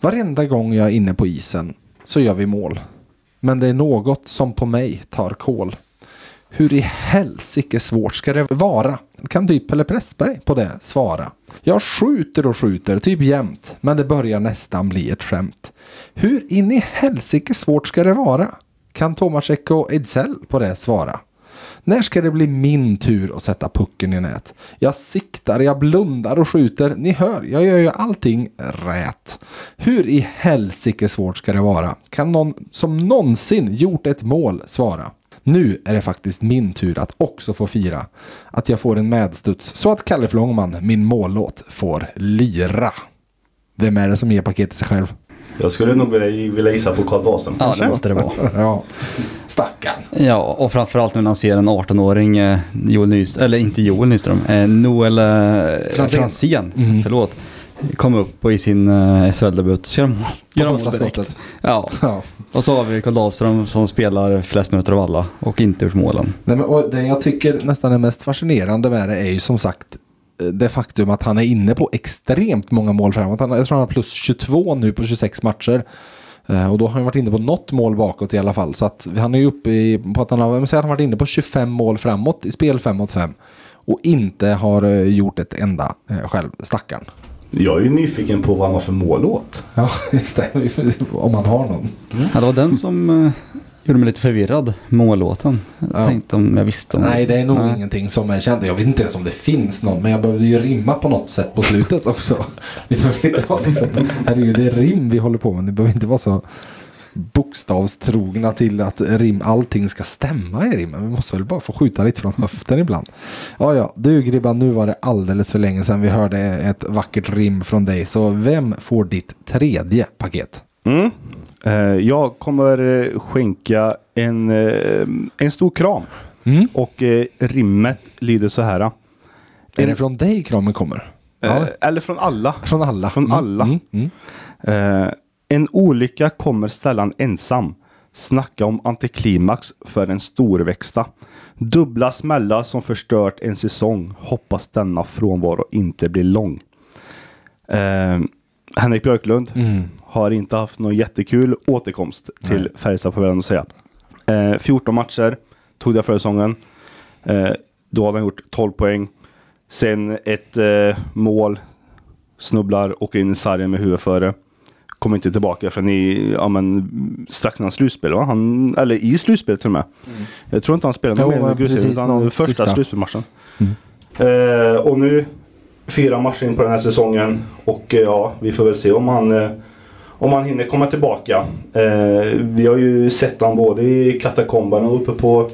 [SPEAKER 1] Varenda gång jag är inne på isen så gör vi mål. Men det är något som på mig tar kål. Hur i helsike svårt ska det vara? Kan typ Pelle Pressberg på det svara? Jag skjuter och skjuter typ jämt, men det börjar nästan bli ett skämt. Hur in i helsike svårt ska det vara? Kan Tomasek och Ejdsell på det svara? När ska det bli min tur att sätta pucken i nät? Jag siktar, jag blundar och skjuter. Ni hör, jag gör ju allting rätt. Hur i helsike svårt ska det vara? Kan någon som någonsin gjort ett mål svara? Nu är det faktiskt min tur att också få fira. Att jag får en medstuds så att Kalle Flångman, min mållåt, får lira. Vem är det som ger paket till sig själv?
[SPEAKER 2] Jag skulle nog vilja, vilja gissa på Carl Dahlström
[SPEAKER 3] Ja, det måste det vara.
[SPEAKER 1] Ja, stackarn.
[SPEAKER 3] Ja, och framförallt när man ser en 18-åring, eh, Joel Nyström, eller inte Joel Nyström, eh, Noel eh.
[SPEAKER 1] Franzén, Mm.
[SPEAKER 3] förlåt, kom upp och i sin eh, SHL-debut och göra mål.
[SPEAKER 1] På första
[SPEAKER 3] direkt.
[SPEAKER 1] skottet.
[SPEAKER 3] Ja,
[SPEAKER 1] Ja.
[SPEAKER 3] och så har vi Karl Dahlström som spelar flest minuter av alla och inte gjort målen.
[SPEAKER 1] Nej, men, och det jag tycker nästan är mest fascinerande med det är ju som sagt eh, det faktum att han är inne på extremt många mål framåt. Han, jag tror han har plus 22 nu på 26 matcher. Eh, och då har han varit inne på något mål bakåt i alla fall. Så att han är ju uppe i, på att han har, att han har varit inne på 25 mål framåt i spel 5 mot 5. Och inte har gjort ett enda själv, stackarn.
[SPEAKER 2] Jag är ju nyfiken på vad han har för mållåt.
[SPEAKER 1] Ja, just det. Om han har någon.
[SPEAKER 3] Ja, det var den som eh, gjorde mig lite förvirrad, mållåten. Jag
[SPEAKER 1] Ja.
[SPEAKER 3] tänkte om jag visste om
[SPEAKER 1] Nej, det är nog
[SPEAKER 3] Nej.
[SPEAKER 1] ingenting som är känt. Jag vet inte ens om det finns någon, men jag behövde ju rimma på något sätt på slutet också. Det behöver inte vara liksom, herregud, det är rim vi håller på med. Det behöver inte vara så bokstavstrogna till att rim, allting ska stämma i rimmen. Vi måste väl bara få skjuta lite från höften ibland. Ja, ja, du Gribban, nu var det alldeles för länge sedan vi hörde ett vackert rim från dig. Så vem får ditt tredje paket?
[SPEAKER 2] Mm. Eh, jag kommer eh, skänka en, eh, en stor kram.
[SPEAKER 1] Mm.
[SPEAKER 2] Och rimmet lyder så här.
[SPEAKER 1] Är det från dig kramen kommer?
[SPEAKER 2] Eh, eller från alla.
[SPEAKER 1] Från alla.
[SPEAKER 2] Från
[SPEAKER 1] Mm,
[SPEAKER 2] alla.
[SPEAKER 1] Mm, mm.
[SPEAKER 2] En olycka kommer sällan ensam. Snacka om antiklimax för en storväxta. Dubbla smällar som förstört en säsong. Hoppas denna frånvaro inte blir lång. Eh, Henrik Björklund
[SPEAKER 1] Mm.
[SPEAKER 2] har inte haft någon jättekul återkomst till. Färjestad får jag säga. Eh, 14 matcher tog det förra säsongen. Eh, då hade han gjort 12 poäng. Sen ett eh, mål. Snubblar, åker in i sargen med huvudet före. Kommer inte tillbaka förrän i, ja, men, strax innan slutspel. Va? Han, eller i slutspelet till och med. Jag tror inte han spelade
[SPEAKER 1] Jo,
[SPEAKER 2] någon mer än utan
[SPEAKER 1] någon
[SPEAKER 2] första
[SPEAKER 1] sista.
[SPEAKER 2] slutspelsmatchen.
[SPEAKER 1] Mm.
[SPEAKER 2] Eh, och nu fyra matcher in på den här säsongen. Och eh, ja, vi får väl se om han, eh, om han hinner komma tillbaka. Eh, vi har ju sett han både i katakomberna och uppe på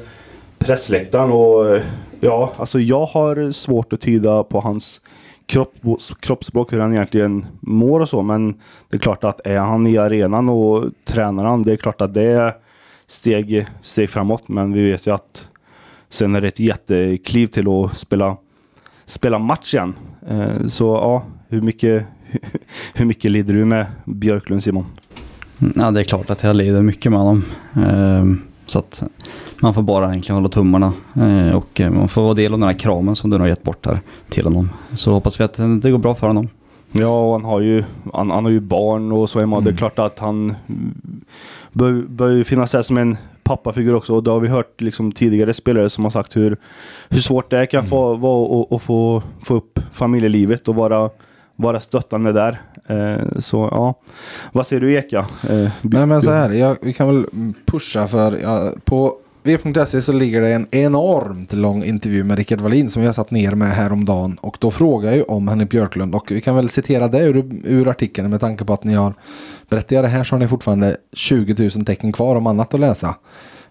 [SPEAKER 2] pressläktaren. Och eh, ja, alltså jag har svårt att tyda på hans kropp, kroppsspråk hur han egentligen mår och så. Men det är klart att är han i arenan och tränar han, det är klart att det är steg, steg framåt. Men vi vet ju att sen är det ett jättekliv till att spela, spela match igen. Eh, så ja, hur mycket, hur mycket lider du med Björklund Simon?
[SPEAKER 3] Mm, ja, det är klart att jag lider mycket med honom. Eh, så att man får bara egentligen hålla tummarna eh, och eh, man får vara del av den här kramen som du har gett bort här till honom. Så hoppas vi att det går bra för honom.
[SPEAKER 2] Ja, och han har ju, han, han har ju barn och så är man. Det är
[SPEAKER 1] Mm.
[SPEAKER 2] klart att han mm, bör, bör ju finnas där som en pappafigur också. Och det har vi hört liksom tidigare spelare som har sagt hur, hur svårt det kan få vara att- att få, få upp familjelivet och vara, vara stöttande där. Eh, så ja, vad säger du Eka? Eh,
[SPEAKER 1] Nej men så här, jag, vi kan väl pusha för, ja, på v.se så ligger det en enormt lång intervju med Rickard Wallin som vi har satt ner med häromdagen. Och då frågar jag ju om Henrik Björklund och vi kan väl citera det ur, ur artikeln med tanke på att ni har, berättar jag det här så har ni fortfarande 20 000 tecken kvar om annat att läsa.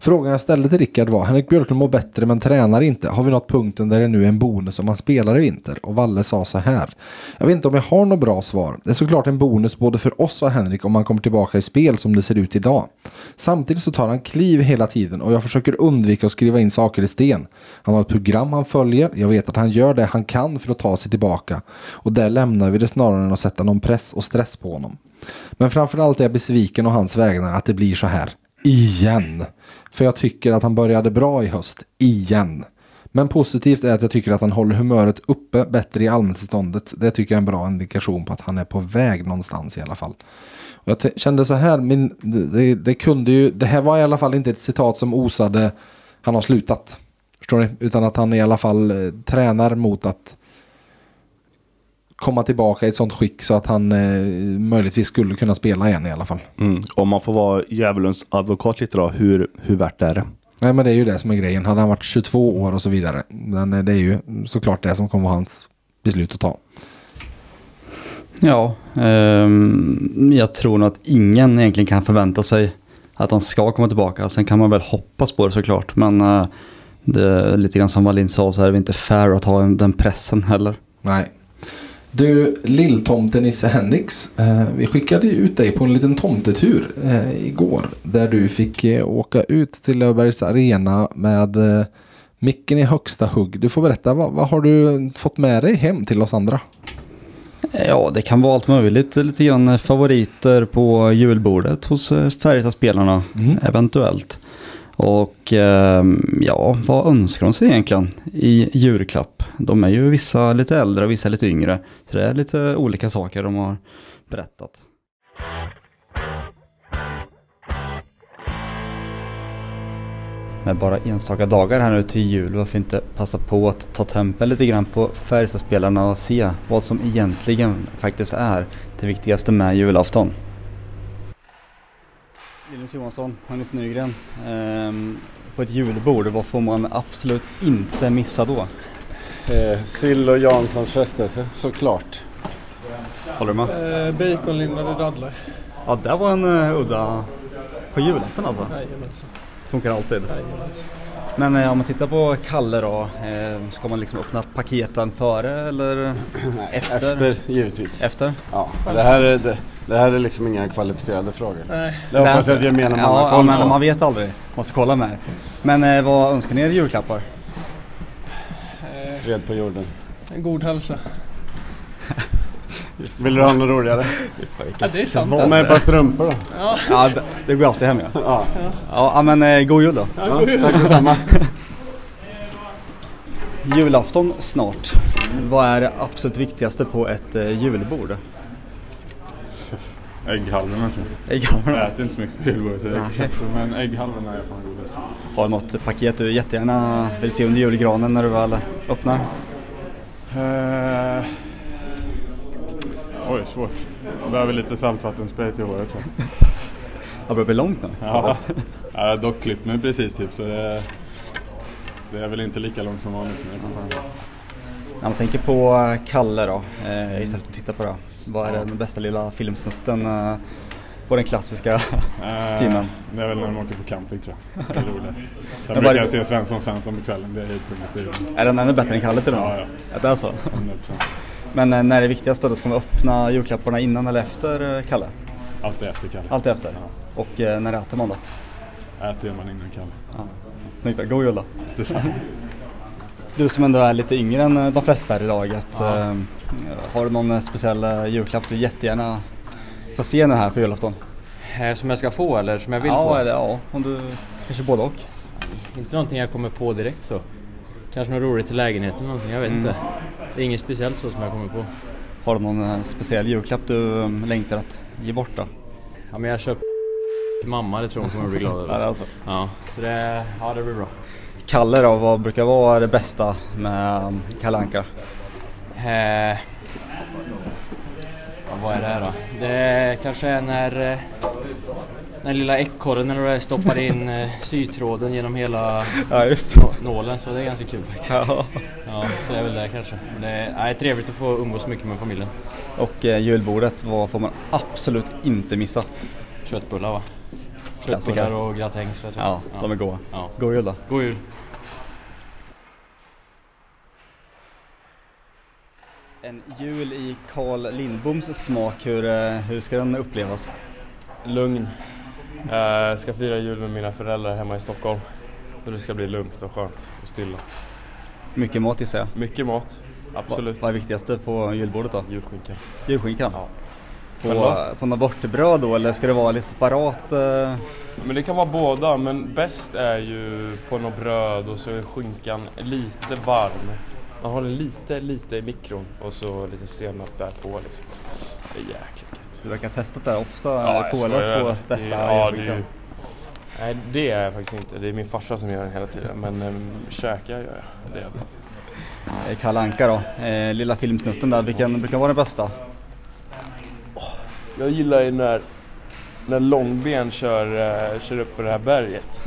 [SPEAKER 1] Frågan jag ställde till Rickard var Henrik Björklund mår bättre men tränar inte. Har vi nått punkten där det nu är en bonus om han spelar i vinter? Och Valle sa så här. Jag vet inte om jag har något bra svar. Det är såklart en bonus både för oss och Henrik om han kommer tillbaka i spel som det ser ut idag. Samtidigt så tar han kliv hela tiden och jag försöker undvika att skriva in saker i sten. Han har ett program han följer. Jag vet att han gör det han kan för att ta sig tillbaka. Och där lämnar vi det snarare än att sätta någon press och stress på honom. Men framförallt är jag besviken å hans vägnar att det blir så här. Igen. För jag tycker att han började bra i höst. Igen. Men positivt är att jag tycker att han håller humöret uppe bättre i allmäntillståndet. Det tycker jag är en bra indikation på att han är på väg någonstans i alla fall. Och jag kände så här, min, det, det kunde ju, det här var i alla fall inte ett citat som osade han har slutat. Förstår ni? Utan att han i alla fall eh, tränar mot att komma tillbaka i ett sånt skick så att han eh, möjligtvis skulle kunna spela igen i alla fall.
[SPEAKER 2] Mm. Om man får vara djävulens advokat lite då, hur, hur värt är det?
[SPEAKER 1] Nej men det är ju det som är grejen. Hade han varit 22 år och så vidare. Men eh, det är ju såklart det som kommer vara hans beslut att ta.
[SPEAKER 3] Ja, ehm, jag tror nog att ingen egentligen kan förvänta sig att han ska komma tillbaka. Sen kan man väl hoppas på det såklart. Men eh, det lite grann som Wallin sa så är det inte fair att ha den pressen heller.
[SPEAKER 1] Nej. Du, lilltomten Nisse Henriks. Eh, vi skickade ju ut dig på en liten tomtetur eh, igår. Där du fick eh, åka ut till Löfbergs Arena med eh, micken i högsta hugg. Du får berätta, vad, vad har du fått med dig hem till oss andra?
[SPEAKER 3] Ja, det kan vara allt möjligt. Lite grann favoriter på julbordet hos eh, Färjestadspelarna
[SPEAKER 1] Mm.
[SPEAKER 3] eventuellt. Och ehm, ja, vad önskar de sig egentligen i julklapp? De är ju vissa lite äldre och vissa lite yngre. Så det är lite olika saker de har berättat. Med bara enstaka dagar här nu till jul, varför inte passa på att ta tempen lite grann på Färjestadspelarna och se vad som egentligen faktiskt är det viktigaste med julafton. Linus Johansson, Magnus Nygren. Ehm, på ett julbord, vad får man absolut inte missa då?
[SPEAKER 8] Eh, sill och Janssons frestelse, såklart.
[SPEAKER 3] Håller du med?
[SPEAKER 9] Eh, baconlindade dadlar.
[SPEAKER 3] Ja, det var en uh, udda på julafton alltså.
[SPEAKER 9] Jajamensan.
[SPEAKER 3] Funkar alltid.
[SPEAKER 9] Jajamensan.
[SPEAKER 3] Men eh, om man tittar på Kalle då, eh, ska man liksom öppna paketen före eller efter?
[SPEAKER 8] Efter, givetvis.
[SPEAKER 3] Efter?
[SPEAKER 8] Ja, det här, är, det, det här är liksom inga kvalificerade frågor.
[SPEAKER 9] Nej.
[SPEAKER 8] Det hoppas jag att gemene man har
[SPEAKER 3] ja,
[SPEAKER 8] koll
[SPEAKER 3] men
[SPEAKER 8] på.
[SPEAKER 3] man vet aldrig. Måste kolla med. Men eh, vad önskar ni er julklappar?
[SPEAKER 8] Fred på jorden.
[SPEAKER 9] en god hälsa.
[SPEAKER 8] Vill du ha något roligare?
[SPEAKER 9] Ja, det är sant.
[SPEAKER 8] Ta med ett par strumpor då.
[SPEAKER 9] Ja,
[SPEAKER 3] Ja, det, det går alltid hem ja.
[SPEAKER 8] Ja,
[SPEAKER 3] Ja, ja men eh, god jul då.
[SPEAKER 9] ja,
[SPEAKER 8] ja
[SPEAKER 9] god jul.
[SPEAKER 8] tack detsamma.
[SPEAKER 3] Julafton snart. Vad är det absolut viktigaste på ett eh, julbord?
[SPEAKER 10] Ägghalvorna tror jag.
[SPEAKER 3] Ägghalvorna.
[SPEAKER 10] Jag äter inte så mycket kanske, men ägghalvorna är fan godast.
[SPEAKER 3] Har du något paket du jättegärna vill se under julgranen när du väl öppnar?
[SPEAKER 10] Eh, oj, svårt. Jag behöver lite saltvattenspray till håret tror jag.
[SPEAKER 3] Det börjar bli långt nu.
[SPEAKER 10] Ja. Jag har dock klippt mig precis typ så det, det är väl inte lika långt som vanligt. Fan.
[SPEAKER 3] När man tänker på Kalle då, eh, istället för att titta på det. Vad är den bästa lilla filmsnutten eh, på den klassiska
[SPEAKER 10] Eh,
[SPEAKER 3] timmen?
[SPEAKER 10] Det är väl när de åker på camping tror jag. Det är roligast. Sen brukar jag se Svensson Svensson på kvällen. Det är höjdpunkten.
[SPEAKER 3] Är den ännu bättre än Kalle till med?
[SPEAKER 10] Ja, ja.
[SPEAKER 3] Ja, det är så?
[SPEAKER 10] 100%.
[SPEAKER 3] Men eh, när är det viktigast då? Ska man öppna julklapparna innan eller efter Kalle?
[SPEAKER 10] Alltid efter Kalle.
[SPEAKER 3] Alltid efter?
[SPEAKER 10] Ja.
[SPEAKER 3] Och när äter man då?
[SPEAKER 10] Äter man innan Kalle.
[SPEAKER 3] Ja. Snyggt. God jul då!
[SPEAKER 10] Detsamma.
[SPEAKER 3] Du som ändå är lite yngre än de flesta här i laget.
[SPEAKER 10] Ja.
[SPEAKER 3] Har du någon eh, speciell eh, julklapp du jättegärna får se nu här på julafton?
[SPEAKER 11] Eh, Som jag ska få eller som jag vill
[SPEAKER 3] ja,
[SPEAKER 11] få?
[SPEAKER 3] eller ja, om du kanske både och.
[SPEAKER 11] Inte någonting jag kommer på direkt så. Kanske något roligt i lägenheten någonting, jag vet
[SPEAKER 3] Mm.
[SPEAKER 11] inte. Det är inget speciellt så som jag kommer på.
[SPEAKER 3] Har du någon speciell julklapp du eh, längtar att ge bort då?
[SPEAKER 11] Ja men jag köpt till mamma, det tror hon kommer bli glad
[SPEAKER 3] Ja,
[SPEAKER 11] över.
[SPEAKER 3] är alltså.
[SPEAKER 11] Ja, så det, ja det blir bra.
[SPEAKER 3] Kalle då, vad brukar vara det bästa med um, Kalle Anka?
[SPEAKER 11] Eh, ja, vad är det här då? Det kanske är när eh, den lilla ekorren när du stoppar in eh, sytråden genom hela
[SPEAKER 3] Ja,
[SPEAKER 11] nålen så det är ganska kul faktiskt.
[SPEAKER 3] Ja.
[SPEAKER 11] Ja, så är väl det kanske. Men det är, nej, trevligt att få umgås mycket med familjen.
[SPEAKER 3] Och eh, julbordet, vad får man absolut inte missa?
[SPEAKER 11] Köttbullar va?
[SPEAKER 3] Klassiker.
[SPEAKER 11] Köttbullar och gratäng skulle jag tro.
[SPEAKER 3] Ja, de är goda.
[SPEAKER 11] Ja.
[SPEAKER 3] God jul då.
[SPEAKER 11] God jul.
[SPEAKER 3] En jul i Carl Lindboms smak, hur, eh, hur ska den upplevas?
[SPEAKER 12] Lugn. Jag ska fira jul med mina föräldrar hemma i Stockholm. Det ska bli lugnt och skönt och stilla.
[SPEAKER 3] Mycket mat gissar jag.
[SPEAKER 12] Mycket mat, absolut.
[SPEAKER 3] Vad, vad är viktigast på julbordet då?
[SPEAKER 12] Julskinkan.
[SPEAKER 3] Julskinkan?
[SPEAKER 12] Ja.
[SPEAKER 3] På, på något bortbröd då eller ska det vara lite separat? eh?
[SPEAKER 12] Men det kan vara båda, men bäst är ju på något bröd och så är skinkan lite varm. Man håller lite, lite i mikron och så lite senap där på liksom. Det är jäkligt gött.
[SPEAKER 3] Du verkar ha testat det här ofta,
[SPEAKER 12] Ja, skojar.
[SPEAKER 3] på bästa
[SPEAKER 12] ja, det är ju- Nej, det är jag faktiskt inte. Det är min farsa som gör den hela tiden. Men um, käka gör jag. Det gör jag.
[SPEAKER 3] Eh, Kalle Anka då, eh, lilla filmsnutten där, vilken brukar vara den bästa?
[SPEAKER 12] Jag gillar ju när, när Långben kör, eh, kör upp för det här berget.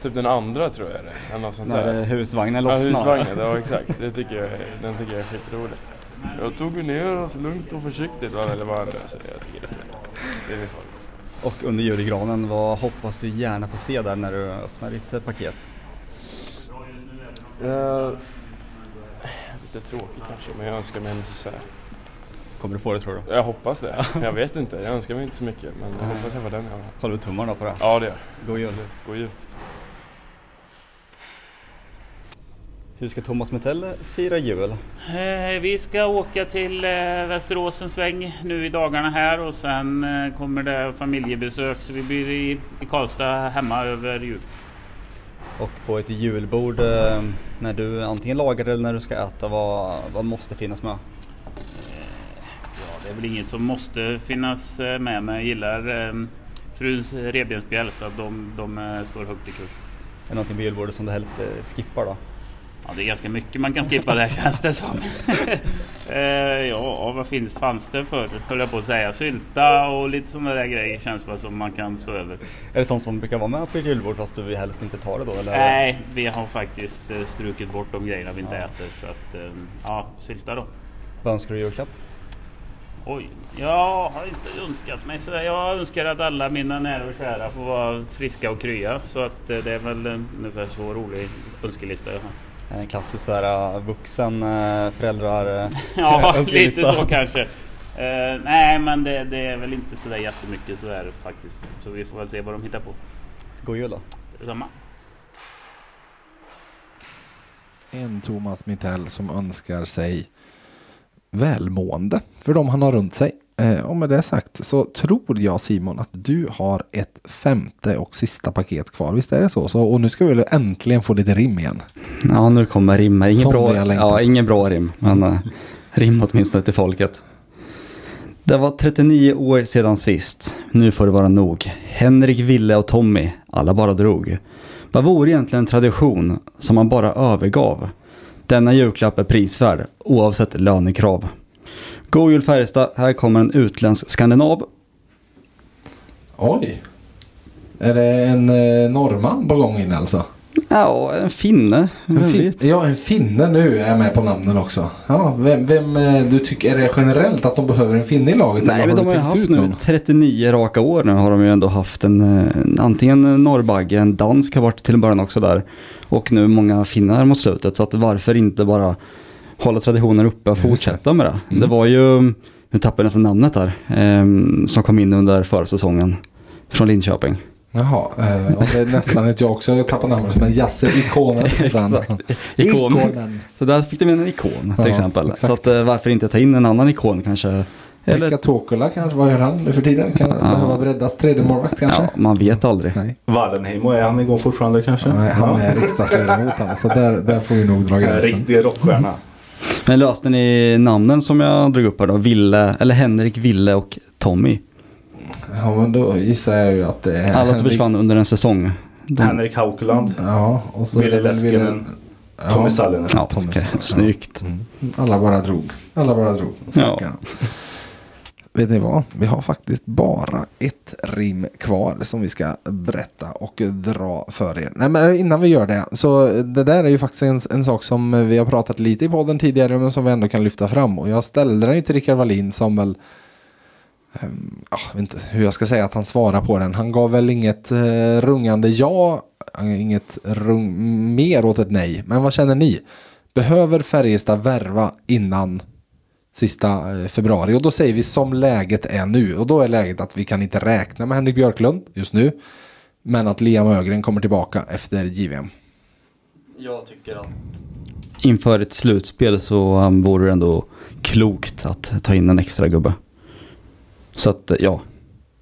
[SPEAKER 12] Typ den andra tror jag det är. eller något sånt
[SPEAKER 3] När,
[SPEAKER 12] där.
[SPEAKER 3] husvagnen
[SPEAKER 12] Ja,
[SPEAKER 3] lossnar.
[SPEAKER 12] husvagnen. Ja, exakt. Det tycker jag, den tycker jag är skitrolig. Jag tog ju ner oss lugnt och försiktigt. va, Eller är. Så jag tycker det är. Det favorit.
[SPEAKER 3] Och under julgranen, vad hoppas du gärna få se där när du öppnar ditt eh, paket?
[SPEAKER 12] Eh, lite tråkigt kanske, men jag önskar mig en dessert.
[SPEAKER 3] Kommer du få det tror du?
[SPEAKER 12] Jag hoppas det. Jag vet inte. Jag önskar mig inte så mycket. Men jag hoppas jag får den.
[SPEAKER 3] Håller du tummarna på det?
[SPEAKER 12] Ja, det gör jag.
[SPEAKER 3] God jul.
[SPEAKER 12] Absolut. God jul.
[SPEAKER 3] Hur ska Thomas Metell fira jul?
[SPEAKER 13] Eh, Vi ska åka till eh, Västerås en sväng nu i dagarna här och sen eh, kommer det familjebesök så vi blir i, i Karlstad hemma över jul.
[SPEAKER 3] Och på ett julbord, när du antingen lagar eller när du ska äta, vad, vad måste finnas med?
[SPEAKER 13] Ja, det är väl inget som måste finnas med men jag gillar fruns revbensspjäll så att de, de står högt i kurs.
[SPEAKER 3] Är det någonting på julbordet som du helst skippar då?
[SPEAKER 13] Ja, det är ganska mycket man kan skippa där känns det som. eh, ja, vad finns, fanns det för, höll jag på att säga, sylta och lite sådana där grejer känns väl som man kan stå över.
[SPEAKER 3] Är det sånt som brukar vara med på ett julbord fast du helst inte tar det då? Eller?
[SPEAKER 13] Nej, vi har faktiskt eh, strukit bort de grejerna vi inte äter så att eh, ja, sylta då.
[SPEAKER 3] Vad önskar du i julklapp?
[SPEAKER 13] Oj, jag har inte önskat mig sådär. Jag önskar att alla mina nära och kära får vara friska och krya så att det är väl ungefär så rolig önskelista jag har.
[SPEAKER 3] En klassisk sådär uh, vuxen uh, föräldrar uh,
[SPEAKER 13] Ja, lite så kanske. Eh, nej, men det, det är väl inte sådär jättemycket sådär faktiskt. Så vi får väl se vad de hittar på.
[SPEAKER 3] God jul då.
[SPEAKER 13] Detsamma.
[SPEAKER 1] En Thomas Mittell som önskar sig välmående för de han har runt sig. Eh, och med det sagt så tror jag Simon att du har ett femte och sista paket kvar. Visst är det så? så och nu ska vi äntligen få lite rim igen.
[SPEAKER 3] Ja, nu kommer rimma. Ingen bra, ja, ingen bra rim, men uh, rim åtminstone till folket. Det var 39 år sedan sist. Nu får det vara nog. Henrik, Ville och Tommy, alla bara drog. Vad vore egentligen en tradition som man bara övergav? Denna julklapp är prisvärd, oavsett lönekrav. God jul Färjestad, här kommer en utländsk skandinav.
[SPEAKER 1] Oj. Är det en eh, norrman på gång in alltså?
[SPEAKER 3] Ja, en finne.
[SPEAKER 1] En fin- ja, en finne nu är med på namnen också. Ja, vem, vem eh, du tycker, är det generellt att de behöver en finne i laget?
[SPEAKER 3] Nej, men
[SPEAKER 1] har
[SPEAKER 3] de har ju haft nu
[SPEAKER 1] någon?
[SPEAKER 3] 39 raka år nu har de ju ändå haft en, eh, antingen en norrbagge, en dansk har varit till en början också där. Och nu många finnar mot slutet. Så att varför inte bara hålla traditionen uppe och fortsätta med det.
[SPEAKER 1] Mm.
[SPEAKER 3] Det var ju, nu tappade jag nästan namnet där, eh, som kom in under försäsongen från Linköping.
[SPEAKER 1] Jaha, eh, och det är nästan ett jag också tappar namnet men Jasse Ikonen.
[SPEAKER 3] Exakt. Ikon.
[SPEAKER 1] Ikonen.
[SPEAKER 3] Så där fick de en ikon till
[SPEAKER 1] Ja,
[SPEAKER 3] exempel.
[SPEAKER 1] exakt.
[SPEAKER 3] Så att, eh, varför inte ta in en annan ikon kanske?
[SPEAKER 1] Pekka Tokola kanske, vad gör han nu för tiden? Kan han
[SPEAKER 3] Ja.
[SPEAKER 1] behöva breddas tredje målvakt kanske?
[SPEAKER 3] Ja, man vet aldrig.
[SPEAKER 1] Nej.
[SPEAKER 2] Wallenheimo, är han igång fortfarande kanske?
[SPEAKER 1] Nej, han är riksdagsledamot han, så där, där får vi nog dra
[SPEAKER 2] En
[SPEAKER 1] gränsen.
[SPEAKER 2] riktig rockstjärna.
[SPEAKER 3] Men löste ni namnen som jag drog upp här då? Ville, eller Henrik, Ville och Tommy.
[SPEAKER 1] Ja, men då gissar jag ju att det är
[SPEAKER 3] Alla som
[SPEAKER 1] Henrik-
[SPEAKER 3] försvann under en säsong. De-
[SPEAKER 2] Henrik Haukeland.
[SPEAKER 1] Ja, och så
[SPEAKER 2] Ville Leskinen.
[SPEAKER 1] Ja.
[SPEAKER 2] Tommy Sallinen.
[SPEAKER 3] Ja,
[SPEAKER 1] Tommy
[SPEAKER 3] okej.
[SPEAKER 1] Sallinen, ja.
[SPEAKER 3] Snyggt.
[SPEAKER 1] Mm. Alla bara drog. Alla bara drog. Stackarna. Vet ni vad? Vi har faktiskt bara ett rim kvar som vi ska berätta och dra för er. Nej men innan vi gör det. Så det där är ju faktiskt en, en sak som vi har pratat lite i podden tidigare men som vi ändå kan lyfta fram. Och jag ställde den ju till Rickard Wallin som väl ehm, jag vet inte hur jag ska säga att han svarar på den. Han gav väl inget eh, rungande ja, eh, inget rung, mer åt ett nej. Men vad känner ni? Behöver Färjestad värva innan sista eh, februari? Och då säger vi som läget är nu. Och då är läget att vi kan inte räkna med Henrik Björklund just nu. Men att Liam Ögren kommer tillbaka efter JVM.
[SPEAKER 3] Jag tycker att inför ett slutspel så um, vore det ändå klokt att ta in en extra gubbe. Så att eh, ja.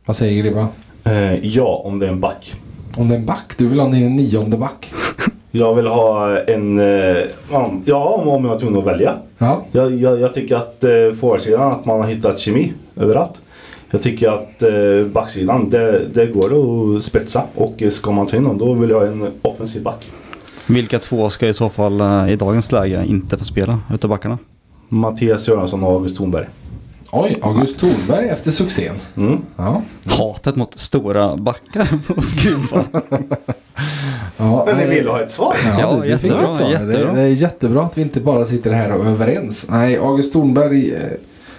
[SPEAKER 1] Vad säger Gribba?
[SPEAKER 2] Eh, ja, om det är en back.
[SPEAKER 1] Om det är en back? Du vill ha en nionde back?
[SPEAKER 2] Jag vill ha en... Eh, ja, om om jag är tvungen att välja.
[SPEAKER 1] Ja.
[SPEAKER 2] Jag, jag, jag tycker att eh, forwardsidan, att man har hittat kemi överallt. Jag tycker att eh, backsidan, det, det går att spetsa. Och ska man ta in någon, då vill jag ha en offensiv back.
[SPEAKER 3] Vilka två ska i så fall i dagens läge inte få spela utav backarna?
[SPEAKER 2] Mattias Göransson och August Thornberg.
[SPEAKER 1] Oj, August Thornberg efter succén.
[SPEAKER 2] Mm.
[SPEAKER 1] Ja.
[SPEAKER 3] Hatet mot stora backar på Skruva.
[SPEAKER 1] Ja,
[SPEAKER 2] Men ni
[SPEAKER 1] nej.
[SPEAKER 2] vill ha ett svar?
[SPEAKER 1] Ja,
[SPEAKER 3] Ja,
[SPEAKER 1] du, du
[SPEAKER 3] jättebra,
[SPEAKER 1] ett svar.
[SPEAKER 3] jättebra.
[SPEAKER 1] Det, det är jättebra att vi inte bara sitter här och är överens. Nej, August Thornberg. eh,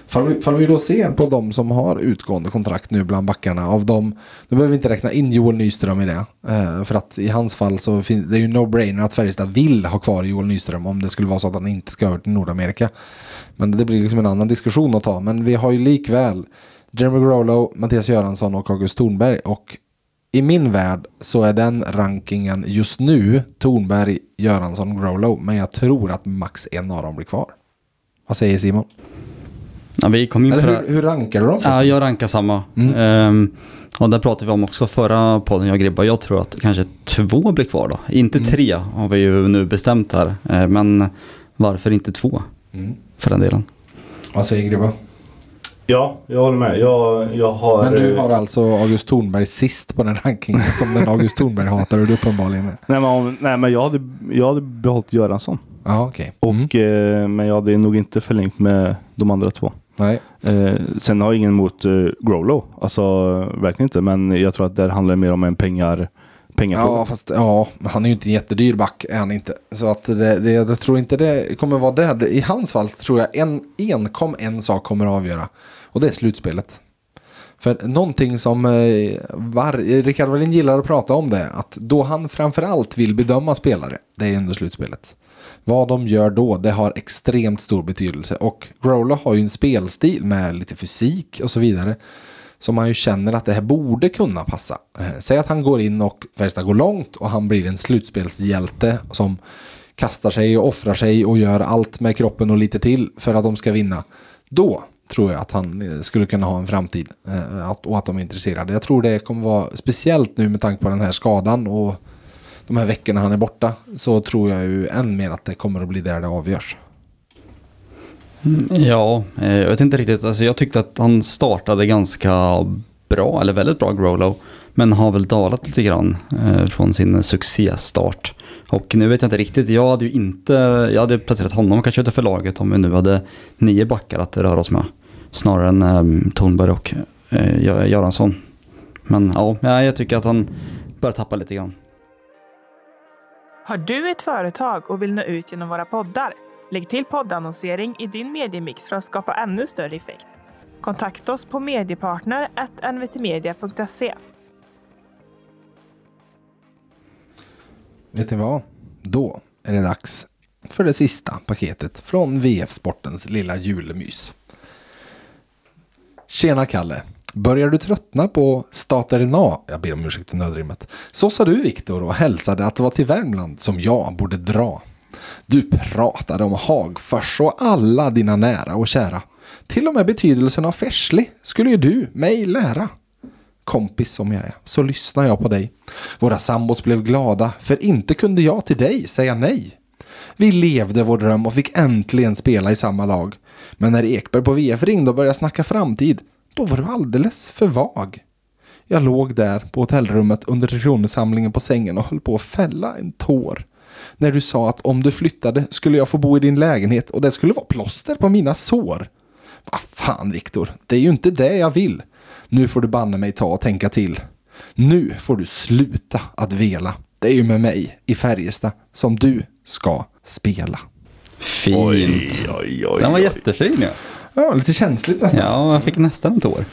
[SPEAKER 1] Fall vi, fall vi då ser på de som har utgående kontrakt nu bland backarna. Av dem, då behöver vi inte räkna in Joel Nyström i det. Eh, för att i hans fall så finns det är ju no-brainer att Färjestad vill ha kvar Joel Nyström. Om det skulle vara så att han inte ska över till Nordamerika. Men det blir liksom en annan diskussion att ta. Men vi har ju likväl Jeremy Grolo, Mattias Göransson och August Thornberg. Och i min värld så är den rankingen just nu Thornberg, Göransson, Grolo. Men jag tror att max en av dem blir kvar. Vad säger Simon?
[SPEAKER 3] Ja, vi kom in
[SPEAKER 1] Eller
[SPEAKER 3] på det
[SPEAKER 1] hur, hur rankar du dem?
[SPEAKER 3] Ja, jag rankar samma.
[SPEAKER 1] Mm.
[SPEAKER 3] Ehm, och där pratade vi om också förra podden, jag och Gribba. Jag tror att kanske två blir kvar då. Inte
[SPEAKER 1] Mm.
[SPEAKER 3] tre har vi ju nu bestämt här. Eh, men varför inte två?
[SPEAKER 1] Mm.
[SPEAKER 3] För den delen.
[SPEAKER 1] Vad säger Gribba?
[SPEAKER 2] Ja, jag håller med. Jag, jag har...
[SPEAKER 1] Men du
[SPEAKER 2] eh,
[SPEAKER 1] har alltså August Thornberg sist på den rankingen som den August Thornberg hatar och du uppenbarligen är.
[SPEAKER 2] Nej men, om- nej, men jag, hade, jag hade behållit Göransson.
[SPEAKER 1] Ja, okej.
[SPEAKER 2] Och, eh, men jag hade nog inte förlängt med de andra två.
[SPEAKER 1] Nej.
[SPEAKER 2] Eh, sen har jag ingen emot eh, Growlow. Alltså verkligen inte. Men jag tror att där handlar det mer om en pengar.
[SPEAKER 1] Ja, fast ja, han är ju inte en jättedyr back, är han inte. Så att det, det, jag tror inte det kommer vara det. I hans fall tror jag en, enkom en sak kommer att avgöra. Och det är slutspelet. För någonting som eh, var, Rickard Wallin gillar att prata om det. Att då han framförallt vill bedöma spelare. Det är under slutspelet. Vad de gör då, det har extremt stor betydelse. Och Growler har ju en spelstil med lite fysik och så vidare. Som man ju känner att det här borde kunna passa. Eh, säg att han går in och Färjestad går långt och han blir en slutspelshjälte som kastar sig och offrar sig och gör allt med kroppen och lite till för att de ska vinna. Då tror jag att han eh, skulle kunna ha en framtid eh, att, och att de är intresserade. Jag tror det kommer vara speciellt nu med tanke på den här skadan och de här veckorna han är borta så tror jag ju än mer att det kommer att bli där det avgörs. Mm.
[SPEAKER 3] Ja, eh, jag vet inte riktigt. Alltså, jag tyckte att han startade ganska bra, eller väldigt bra Grolo. Men har väl dalat lite grann eh, från sin succéstart. Och nu vet jag inte riktigt, jag hade ju inte, jag hade placerat honom kanske utanför laget om vi nu hade nio backar att röra oss med. Snarare än eh, Thornberg och eh, Gö- Göransson. Men ja, ja, jag tycker att han börjar tappa lite grann.
[SPEAKER 14] Har du ett företag och vill nå ut genom våra poddar? Lägg till poddannonsering i din mediemix för att skapa ännu större effekt. Kontakta oss på mediepartner.nvtmedia.se.
[SPEAKER 1] Vet ni vad? Då är det dags för det sista paketet från VF Sportens lilla julemys. Tjena Kalle! Börjar du tröttna på Staterna? Jag ber om ursäkt för nödrimmet. Så sa du Viktor och hälsade att det var till Värmland som jag borde dra. Du pratade om Hagfors och alla dina nära och kära. Till och med betydelsen av färslig skulle ju du mig lära. Kompis som jag är, så lyssnar jag på dig. Våra sambos blev glada, för inte kunde jag till dig säga nej. Vi levde vår dröm och fick äntligen spela i samma lag. Men när Ekberg på VF ringde och började snacka framtid, då var du alldeles för vag. Jag låg där på hotellrummet under kronosamlingen på sängen och höll på att fälla en tår. När du sa att om du flyttade skulle jag få bo i din lägenhet och det skulle vara plåster på mina sår. Vad fan Viktor, det är ju inte det jag vill. Nu får du banne mig ta och tänka till. Nu får du sluta att vela. Det är ju med mig i Färjestad som du ska spela.
[SPEAKER 3] Fint.
[SPEAKER 2] Oj, oj, oj,
[SPEAKER 3] Den var
[SPEAKER 2] oj.
[SPEAKER 3] jättefin ja.
[SPEAKER 1] Ja, lite känsligt nästan.
[SPEAKER 3] Ja, jag fick nästan ett år.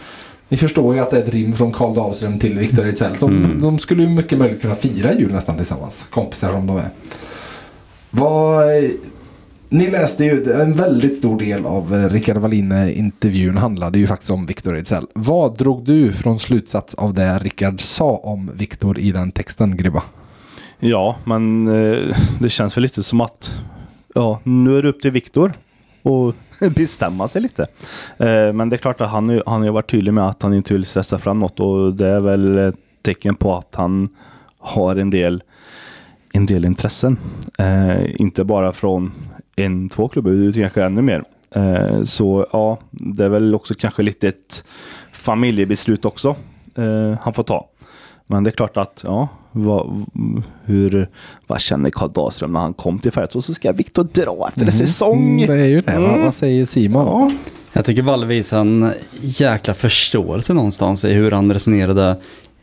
[SPEAKER 1] Ni förstår ju att det är ett rim från Karl Dahlström till Viktor Ejdsell. De,
[SPEAKER 3] Mm.
[SPEAKER 1] de skulle ju mycket möjligt kunna fira jul nästan tillsammans. Kompisar som de är. Vad, ni läste ju en väldigt stor del av eh, Rickard Wallin-intervjun handlade ju faktiskt om Viktor Ejdsell. Vad drog du från slutsats av det Rickard sa om Viktor i den texten, Gribba?
[SPEAKER 2] Ja, men eh, det känns väl lite som att ja, nu är det upp till Viktor och bestämma sig lite. Eh, men det är klart att han, har han har varit tydlig med att han inte vill stressa fram något och det är väl ett tecken på att han har en del, en del intressen. Eh, inte bara från en, två klubbar utan kanske ännu mer. Eh, så ja, det är väl också kanske lite ett familjebeslut också eh, han får ta. Men det är klart att, ja, vad, hur, vad känner Karl Dahlström när han kom till Färjestad? Så ska Viktor dra efter en säsong.
[SPEAKER 1] Mm, det är ju det. Vad,
[SPEAKER 2] Mm.
[SPEAKER 1] vad säger Simon?
[SPEAKER 3] Jag tycker Valle visar en jäkla förståelse någonstans i hur han resonerade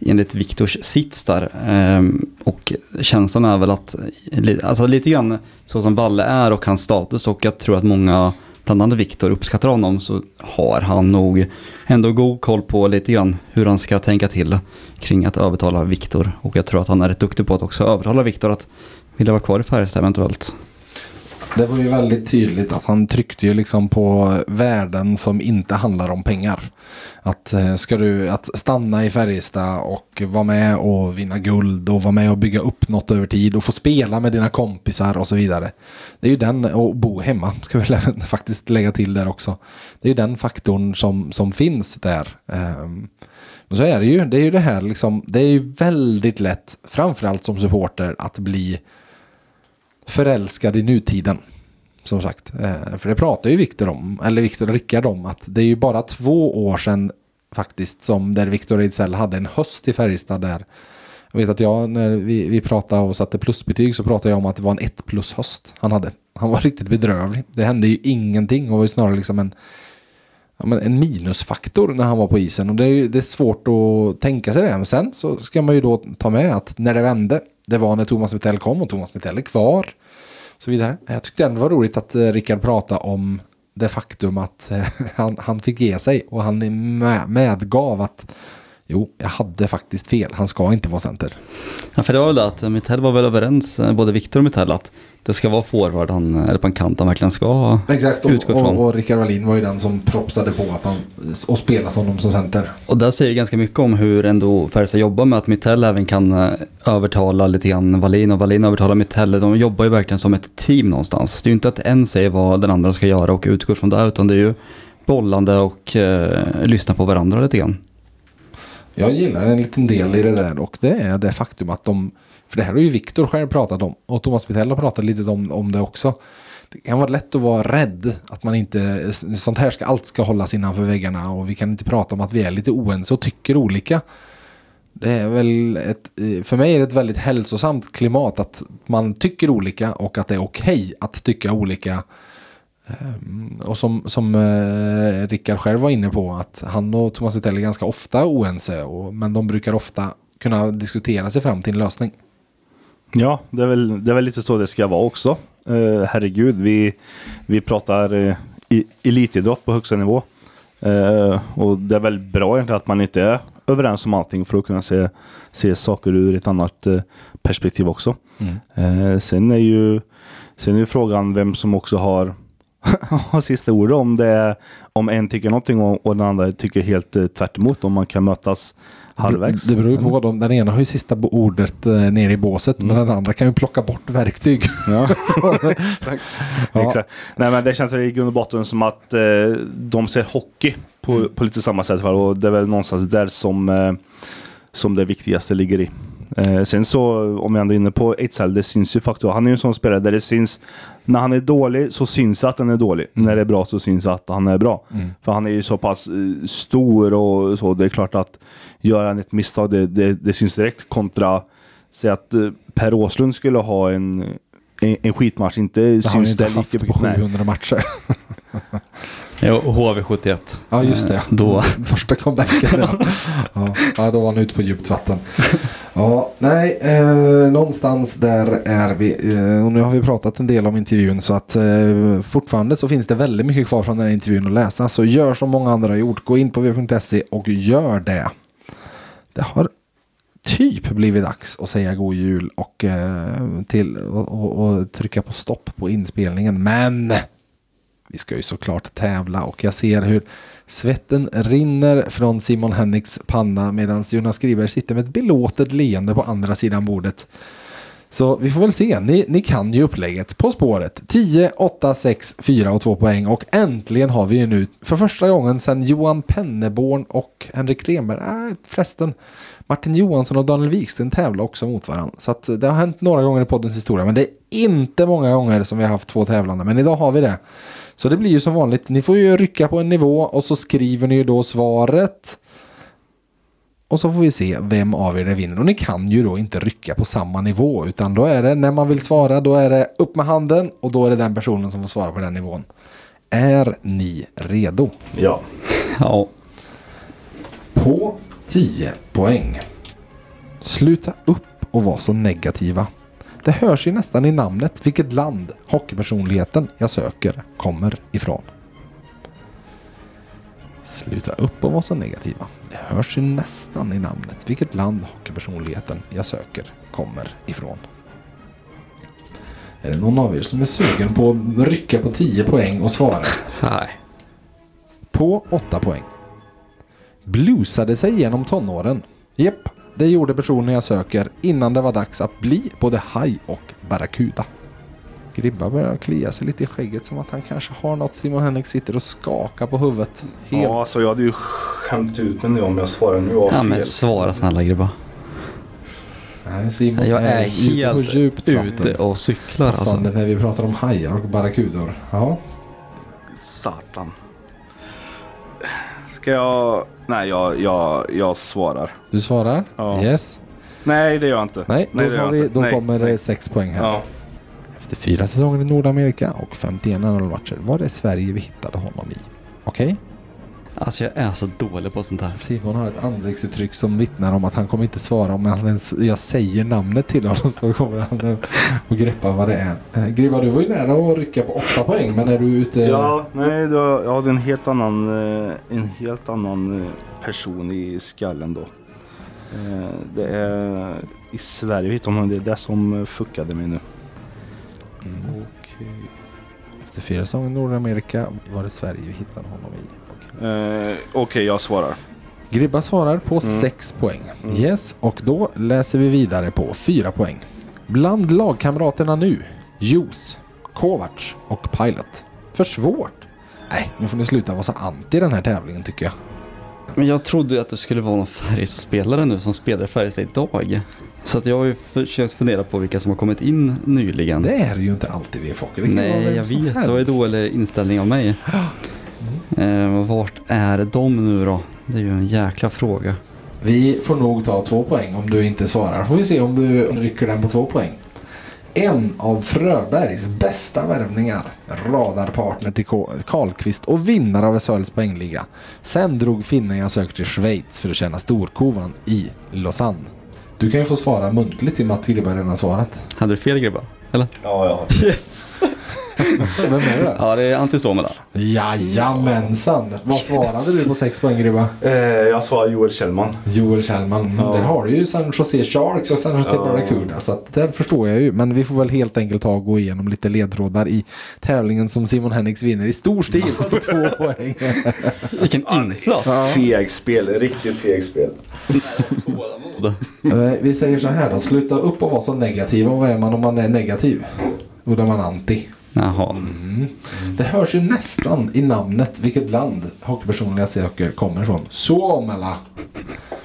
[SPEAKER 3] enligt Viktors sits där. Ehm, och känslan är väl att, alltså lite grann så som Valle är och hans status och jag tror att många, bland annat Viktor, uppskattar honom så har han nog ändå god koll på lite grann hur han ska tänka till kring att övertala Viktor. Och jag tror att han är rätt duktig på att också övertala Viktor att vilja vara kvar i Färjestad eventuellt.
[SPEAKER 1] Det var ju väldigt tydligt att han tryckte ju liksom på värden som inte handlar om pengar. Att eh, ska du att stanna i Färjestad och vara med och vinna guld och vara med och bygga upp något över tid och få spela med dina kompisar och så vidare. Det är ju den, och bo hemma ska vi faktiskt lägga till där också. Det är ju den faktorn som, som finns där. Ehm, Men så är det ju, det är ju det här liksom, det är ju väldigt lätt, framförallt som supporter, att bli förälskad i nutiden. Som sagt. Eh, för det pratar ju Viktor om, eller Viktor och Rickard om, att det är ju bara två år sedan faktiskt som där Viktor Ejdsell hade en höst i Färjestad där. Jag vet att jag, när vi, vi pratade och satte plusbetyg så pratade jag om att det var en 1 plus höst han hade. Han var riktigt bedrövlig. Det hände ju ingenting och var ju snarare liksom en, ja, men en minusfaktor när han var på isen. Och det är, ju, det är svårt att tänka sig det. Men sen så ska man ju då ta med att när det vände, det var när Thomas Mittell kom och Thomas Mittell är kvar. Och så vidare. Jag tyckte ändå det var roligt att eh, Rickard pratade om det faktum att eh, han, han fick ge sig och han med, medgav att jo, jag hade faktiskt fel. Han ska inte vara center.
[SPEAKER 3] Ja, för det var väl det att Mittell var väl överens, eh, både Viktor och Mittell, att det ska vara forward, han, eller på en kant han verkligen ska
[SPEAKER 1] Exakt, och,
[SPEAKER 3] utgå ifrån.
[SPEAKER 1] och, och Rickard Wallin var ju den som propsade på att han och spelade honom som center.
[SPEAKER 3] Och där säger ganska mycket om hur ändå Färjestad jobbar med att Mittell även kan eh, övertala lite grann Wallin och Wallin övertalar Mittell. De jobbar ju verkligen som ett team någonstans. Det är ju inte att en säger vad den andra ska göra och utgår från det utan det är ju bollande och eh, lyssna på varandra lite grann.
[SPEAKER 1] Jag gillar en liten del i det där och det är det faktum att de, för det här har ju Viktor själv pratat om och Thomas Mittell har pratat lite om, om det också. Det kan vara lätt att vara rädd att man inte, sånt här ska, allt ska hållas innanför väggarna och vi kan inte prata om att vi är lite oense och tycker olika. Det är väl ett, för mig är det ett väldigt hälsosamt klimat att man tycker olika och att det är okej att tycka olika. Ehm, Och som, som eh, Rickard själv var inne på att han och Thomas Wittell är ganska ofta oense. Och, men de brukar ofta kunna diskutera sig fram till en lösning.
[SPEAKER 2] Ja, det är, väl, det är väl lite så det ska vara också. Eh, herregud, vi, vi pratar eh, i, elitidrott på högsta nivå. Eh, och det är väl bra egentligen att man inte är överens om allting för att kunna se, se saker ur ett annat eh, perspektiv också. Eh, sen, är ju, sen är ju frågan vem som också har, har sista ordet om det om en tycker någonting och, den andra tycker helt eh, tvärt emot, om man kan mötas halvvägs.
[SPEAKER 1] Det beror ju på. De, den ena har ju sista ordet eh, nere i båset. Men den andra kan ju plocka bort verktyg.
[SPEAKER 2] Ja, exakt.
[SPEAKER 1] Ja.
[SPEAKER 2] exakt. Nej, men det känns i grund och botten som att eh, de ser hockey på, på lite samma sätt. Och det är väl någonstans där som, eh, som det viktigaste ligger i. Eh, sen så, om jag ändå är inne på Ejdsell, det syns ju faktiskt. Han är ju en sån spelare där det syns, när han är dålig så syns det att han är dålig. När det är bra så syns det att han är bra.
[SPEAKER 1] Mm.
[SPEAKER 2] För han är ju så pass eh, stor och så. Det är klart att gör han ett misstag, det, det, det syns direkt kontra Säg att eh, Per Åslund skulle ha en, en, en skitmatch, inte
[SPEAKER 1] Det har han
[SPEAKER 2] syns
[SPEAKER 1] inte
[SPEAKER 2] det
[SPEAKER 1] haft
[SPEAKER 2] lika
[SPEAKER 1] på
[SPEAKER 2] mycket. Nej.
[SPEAKER 1] 700 matcher.
[SPEAKER 3] Ja, och HV71.
[SPEAKER 1] Ja, just det.
[SPEAKER 3] Då.
[SPEAKER 1] Första comebacken. Ja. Ja. ja, då var han ute på djupt vatten. Ja, nej, eh, någonstans där är vi. Eh, och nu har vi pratat en del om intervjun så att eh, fortfarande så finns det väldigt mycket kvar från den här intervjun att läsa. Så gör som många andra har gjort. Gå in på v.se och gör det. Det har typ blivit dags att säga god jul och, eh, till, och, och, och trycka på stopp på inspelningen. Men vi ska ju såklart tävla och jag ser hur svetten rinner från Simon Henriks panna medan Jonas Griberg sitter med ett belåtet leende på andra sidan bordet. Så vi får väl se. Ni, ni kan ju upplägget. På spåret 10, 8, 6, 4 och 2 poäng. Och äntligen har vi ju nu för första gången sedan Johan Penneborn och Henrik Remer. Äh, förresten, Martin Johansson och Daniel Wiksten tävlar också mot varandra. Så att det har hänt några gånger i poddens historia. Men det är inte många gånger som vi har haft två tävlande. Men idag har vi det. Så det blir ju som vanligt. Ni får ju rycka på en nivå och så skriver ni ju då svaret. Och så får vi se vem av er det vinner. Och ni kan ju då inte rycka på samma nivå. Utan då är det när man vill svara. Då är det upp med handen. Och då är det den personen som får svara på den nivån. Är ni redo?
[SPEAKER 2] Ja.
[SPEAKER 3] Ja.
[SPEAKER 1] På 10 poäng. Sluta upp och vara så negativa. Det hörs ju nästan i namnet vilket land hockeypersonligheten jag söker kommer ifrån. Sluta upp och vara så negativa. Det hörs ju nästan i namnet vilket land hockeypersonligheten jag söker kommer ifrån. Är det någon av er som är sugen på att rycka på 10 poäng och svara?
[SPEAKER 3] Nej.
[SPEAKER 1] På 8 poäng. Blusade sig genom tonåren. Jepp, det gjorde personen jag söker innan det var dags att bli både haj och barracuda. Gribba börjar klia sig lite i skägget som att han kanske har något. Simon Henrik sitter och skakar på huvudet. Helt.
[SPEAKER 2] Ja, alltså jag hade ju skämt ut mig nu om jag svarar nu av
[SPEAKER 3] Ja men svara snälla grabbar.
[SPEAKER 1] Nej, Simon
[SPEAKER 3] Jag är
[SPEAKER 1] ute på
[SPEAKER 3] helt
[SPEAKER 1] djupt vatten.
[SPEAKER 3] ute och cyklar alltså.
[SPEAKER 1] Passande när vi pratar om hajar och barracudor. Ja.
[SPEAKER 2] Satan. Ska jag... Nej, jag, jag, jag svarar.
[SPEAKER 1] Du svarar?
[SPEAKER 2] Ja.
[SPEAKER 1] Yes.
[SPEAKER 2] Nej, det gör jag inte.
[SPEAKER 1] Nej,
[SPEAKER 2] Nej
[SPEAKER 1] då,
[SPEAKER 2] det
[SPEAKER 1] vi,
[SPEAKER 2] inte.
[SPEAKER 1] då
[SPEAKER 2] Nej,
[SPEAKER 1] kommer det
[SPEAKER 2] nej.
[SPEAKER 1] 6 poäng här.
[SPEAKER 2] Ja.
[SPEAKER 1] Efter fyra säsonger i Nordamerika och 51 matcher var det Sverige vi hittade honom i. Okej?
[SPEAKER 3] Alltså jag är så dålig på sånt här.
[SPEAKER 1] Simon har ett ansiktsuttryck som vittnar om att han kommer inte svara om han ens, jag säger namnet till honom så kommer han att greppa vad det är. Eh, Gribba, du var ju nära att rycka på 8 poäng men är du ute?
[SPEAKER 2] Ja, nej, då, jag hade en helt annan, eh, en helt annan eh, person i skallen då. Det är i Sverige vet de, det är det som fuckade mig nu.
[SPEAKER 1] Okej. Efter fyra säsonger i Nordamerika var det Sverige vi hittade honom i.
[SPEAKER 2] Eh, Okej, jag svarar.
[SPEAKER 1] Gribba svarar på
[SPEAKER 2] Mm.
[SPEAKER 1] 6 poäng.
[SPEAKER 2] Mm.
[SPEAKER 1] Yes, och då läser vi vidare på 4 poäng. Bland lagkamraterna nu, Juice, Kovacs och Pilot. För svårt. Nej, nu får ni sluta vara så anti den här tävlingen tycker jag.
[SPEAKER 3] Men jag trodde ju att det skulle vara någon Färjestad-spelare nu som spelar Färjestad idag. Så att jag har ju försökt fundera på vilka som har kommit in nyligen.
[SPEAKER 1] Det är ju inte alltid vi. Det kan vara
[SPEAKER 3] Nej, jag vet. Det var ju dålig inställning av mig. Eh, vart är de nu då? Det är ju en jäkla fråga.
[SPEAKER 1] Vi får nog ta två poäng om du inte svarar. Får vi se om du rycker den på två poäng. En av Fröbergs bästa värvningar. Radarpartner till Karlqvist och vinnare av SHLs poängliga. Sen drog finnen jag söker till Schweiz för att tjäna storkovan i Lausanne. Du kan ju få svara muntligt i och med att Gribba redan svarat.
[SPEAKER 3] Hade du fel grabbar? Eller?
[SPEAKER 2] Ja, jag har
[SPEAKER 3] Yes!
[SPEAKER 1] Vem är det?
[SPEAKER 3] Ja, det är Antti Suomela.
[SPEAKER 1] Jajamensan! Vad svarade du på sex poäng Gribba?
[SPEAKER 2] Eh, jag svarar Joel Kjellman.
[SPEAKER 1] Joel Kjellman.
[SPEAKER 2] Ja.
[SPEAKER 1] Där har du ju San Jose Sharks och San Jose
[SPEAKER 2] Ja.
[SPEAKER 1] Barracuda. Så att där förstår jag ju. Men vi får väl helt enkelt ta och gå igenom lite ledtrådar i tävlingen som Simon Henriks vinner i stor stil på två poäng.
[SPEAKER 3] Vilken insats!
[SPEAKER 2] Feg spel, riktigt feg spel.
[SPEAKER 1] Eh, vi säger så här då. Sluta upp och vara så negativa. Och vad är man om man är negativ? Och då är man anti.
[SPEAKER 3] Jaha.
[SPEAKER 1] Mm. Det hörs ju nästan i namnet vilket land hockeypersonen jag söker kommer ifrån. Suomela.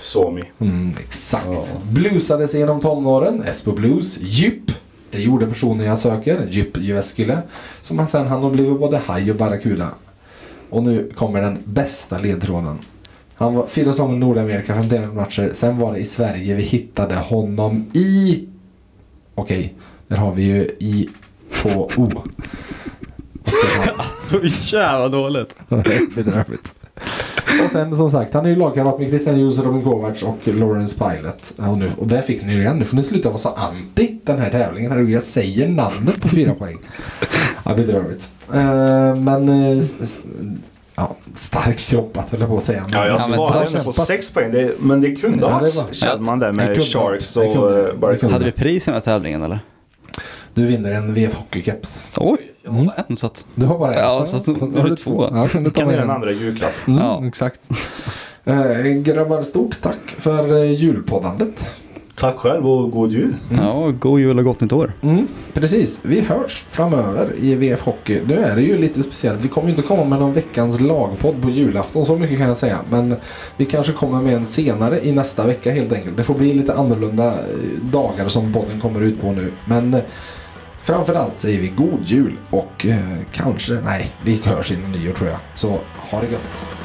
[SPEAKER 2] Suomi.
[SPEAKER 1] Mm, exakt. Bluesade sig genom tonåren. Espo Blues. Djup. Det gjorde personen jag söker. Djup Jyväskylä. Som han sen hann och blivit både haj och barracuda. Och nu kommer den bästa ledtråden. Han var fyra säsonger i Nordamerika, 51 matcher. Sen var det i Sverige vi hittade honom i... Okej, där har vi ju i på O.
[SPEAKER 3] Så jävla dåligt.
[SPEAKER 1] Bedrövligt. Och sen som sagt, han är ju lagkamrat med Christian Hughes, Robin Kovacs och Lawrence Pilot. Och, nu, och där fick ni ju igen. Nu får ni sluta vara så anti den här tävlingen. Herregud, jag säger namnet på fyra poäng. Ja, bedrövligt. Eh, men s- ja, starkt jobbat höll jag på att säga.
[SPEAKER 2] Ja, jag
[SPEAKER 1] men
[SPEAKER 2] svarade ändå på sex poäng. Det, men det kunde
[SPEAKER 1] Ja,
[SPEAKER 2] ha varit Chadman där
[SPEAKER 1] Det
[SPEAKER 2] med Sharks.
[SPEAKER 1] Det
[SPEAKER 2] och eh.
[SPEAKER 3] Hade vi pris i den här tävlingen eller?
[SPEAKER 1] Du vinner en VF Hockeykeps.
[SPEAKER 3] Oj, jag har bara en så att...
[SPEAKER 1] Du har bara en?
[SPEAKER 3] Ja, så att
[SPEAKER 1] Har du
[SPEAKER 3] två.
[SPEAKER 1] Ja, kan du ta
[SPEAKER 2] Kan
[SPEAKER 1] med
[SPEAKER 2] den
[SPEAKER 1] en?
[SPEAKER 2] andra julklapp.
[SPEAKER 1] Mm,
[SPEAKER 3] Ja.
[SPEAKER 1] Exakt. Eh, grabbar, stort tack för eh, julpoddandet.
[SPEAKER 2] Tack själv och god jul.
[SPEAKER 3] Ja, god jul och gott nytt år.
[SPEAKER 1] Mm, precis, vi hörs framöver i VF Hockey. Nu är det ju lite speciellt. Vi kommer inte komma med någon veckans lagpodd på julafton, så mycket kan jag säga. Men vi kanske kommer med en senare i nästa vecka helt enkelt. Det får bli lite annorlunda eh, dagar som podden kommer ut på nu. Men eh, framförallt säger vi god jul och eh, kanske, nej, vi hörs innan nyår tror jag. Så ha det gött.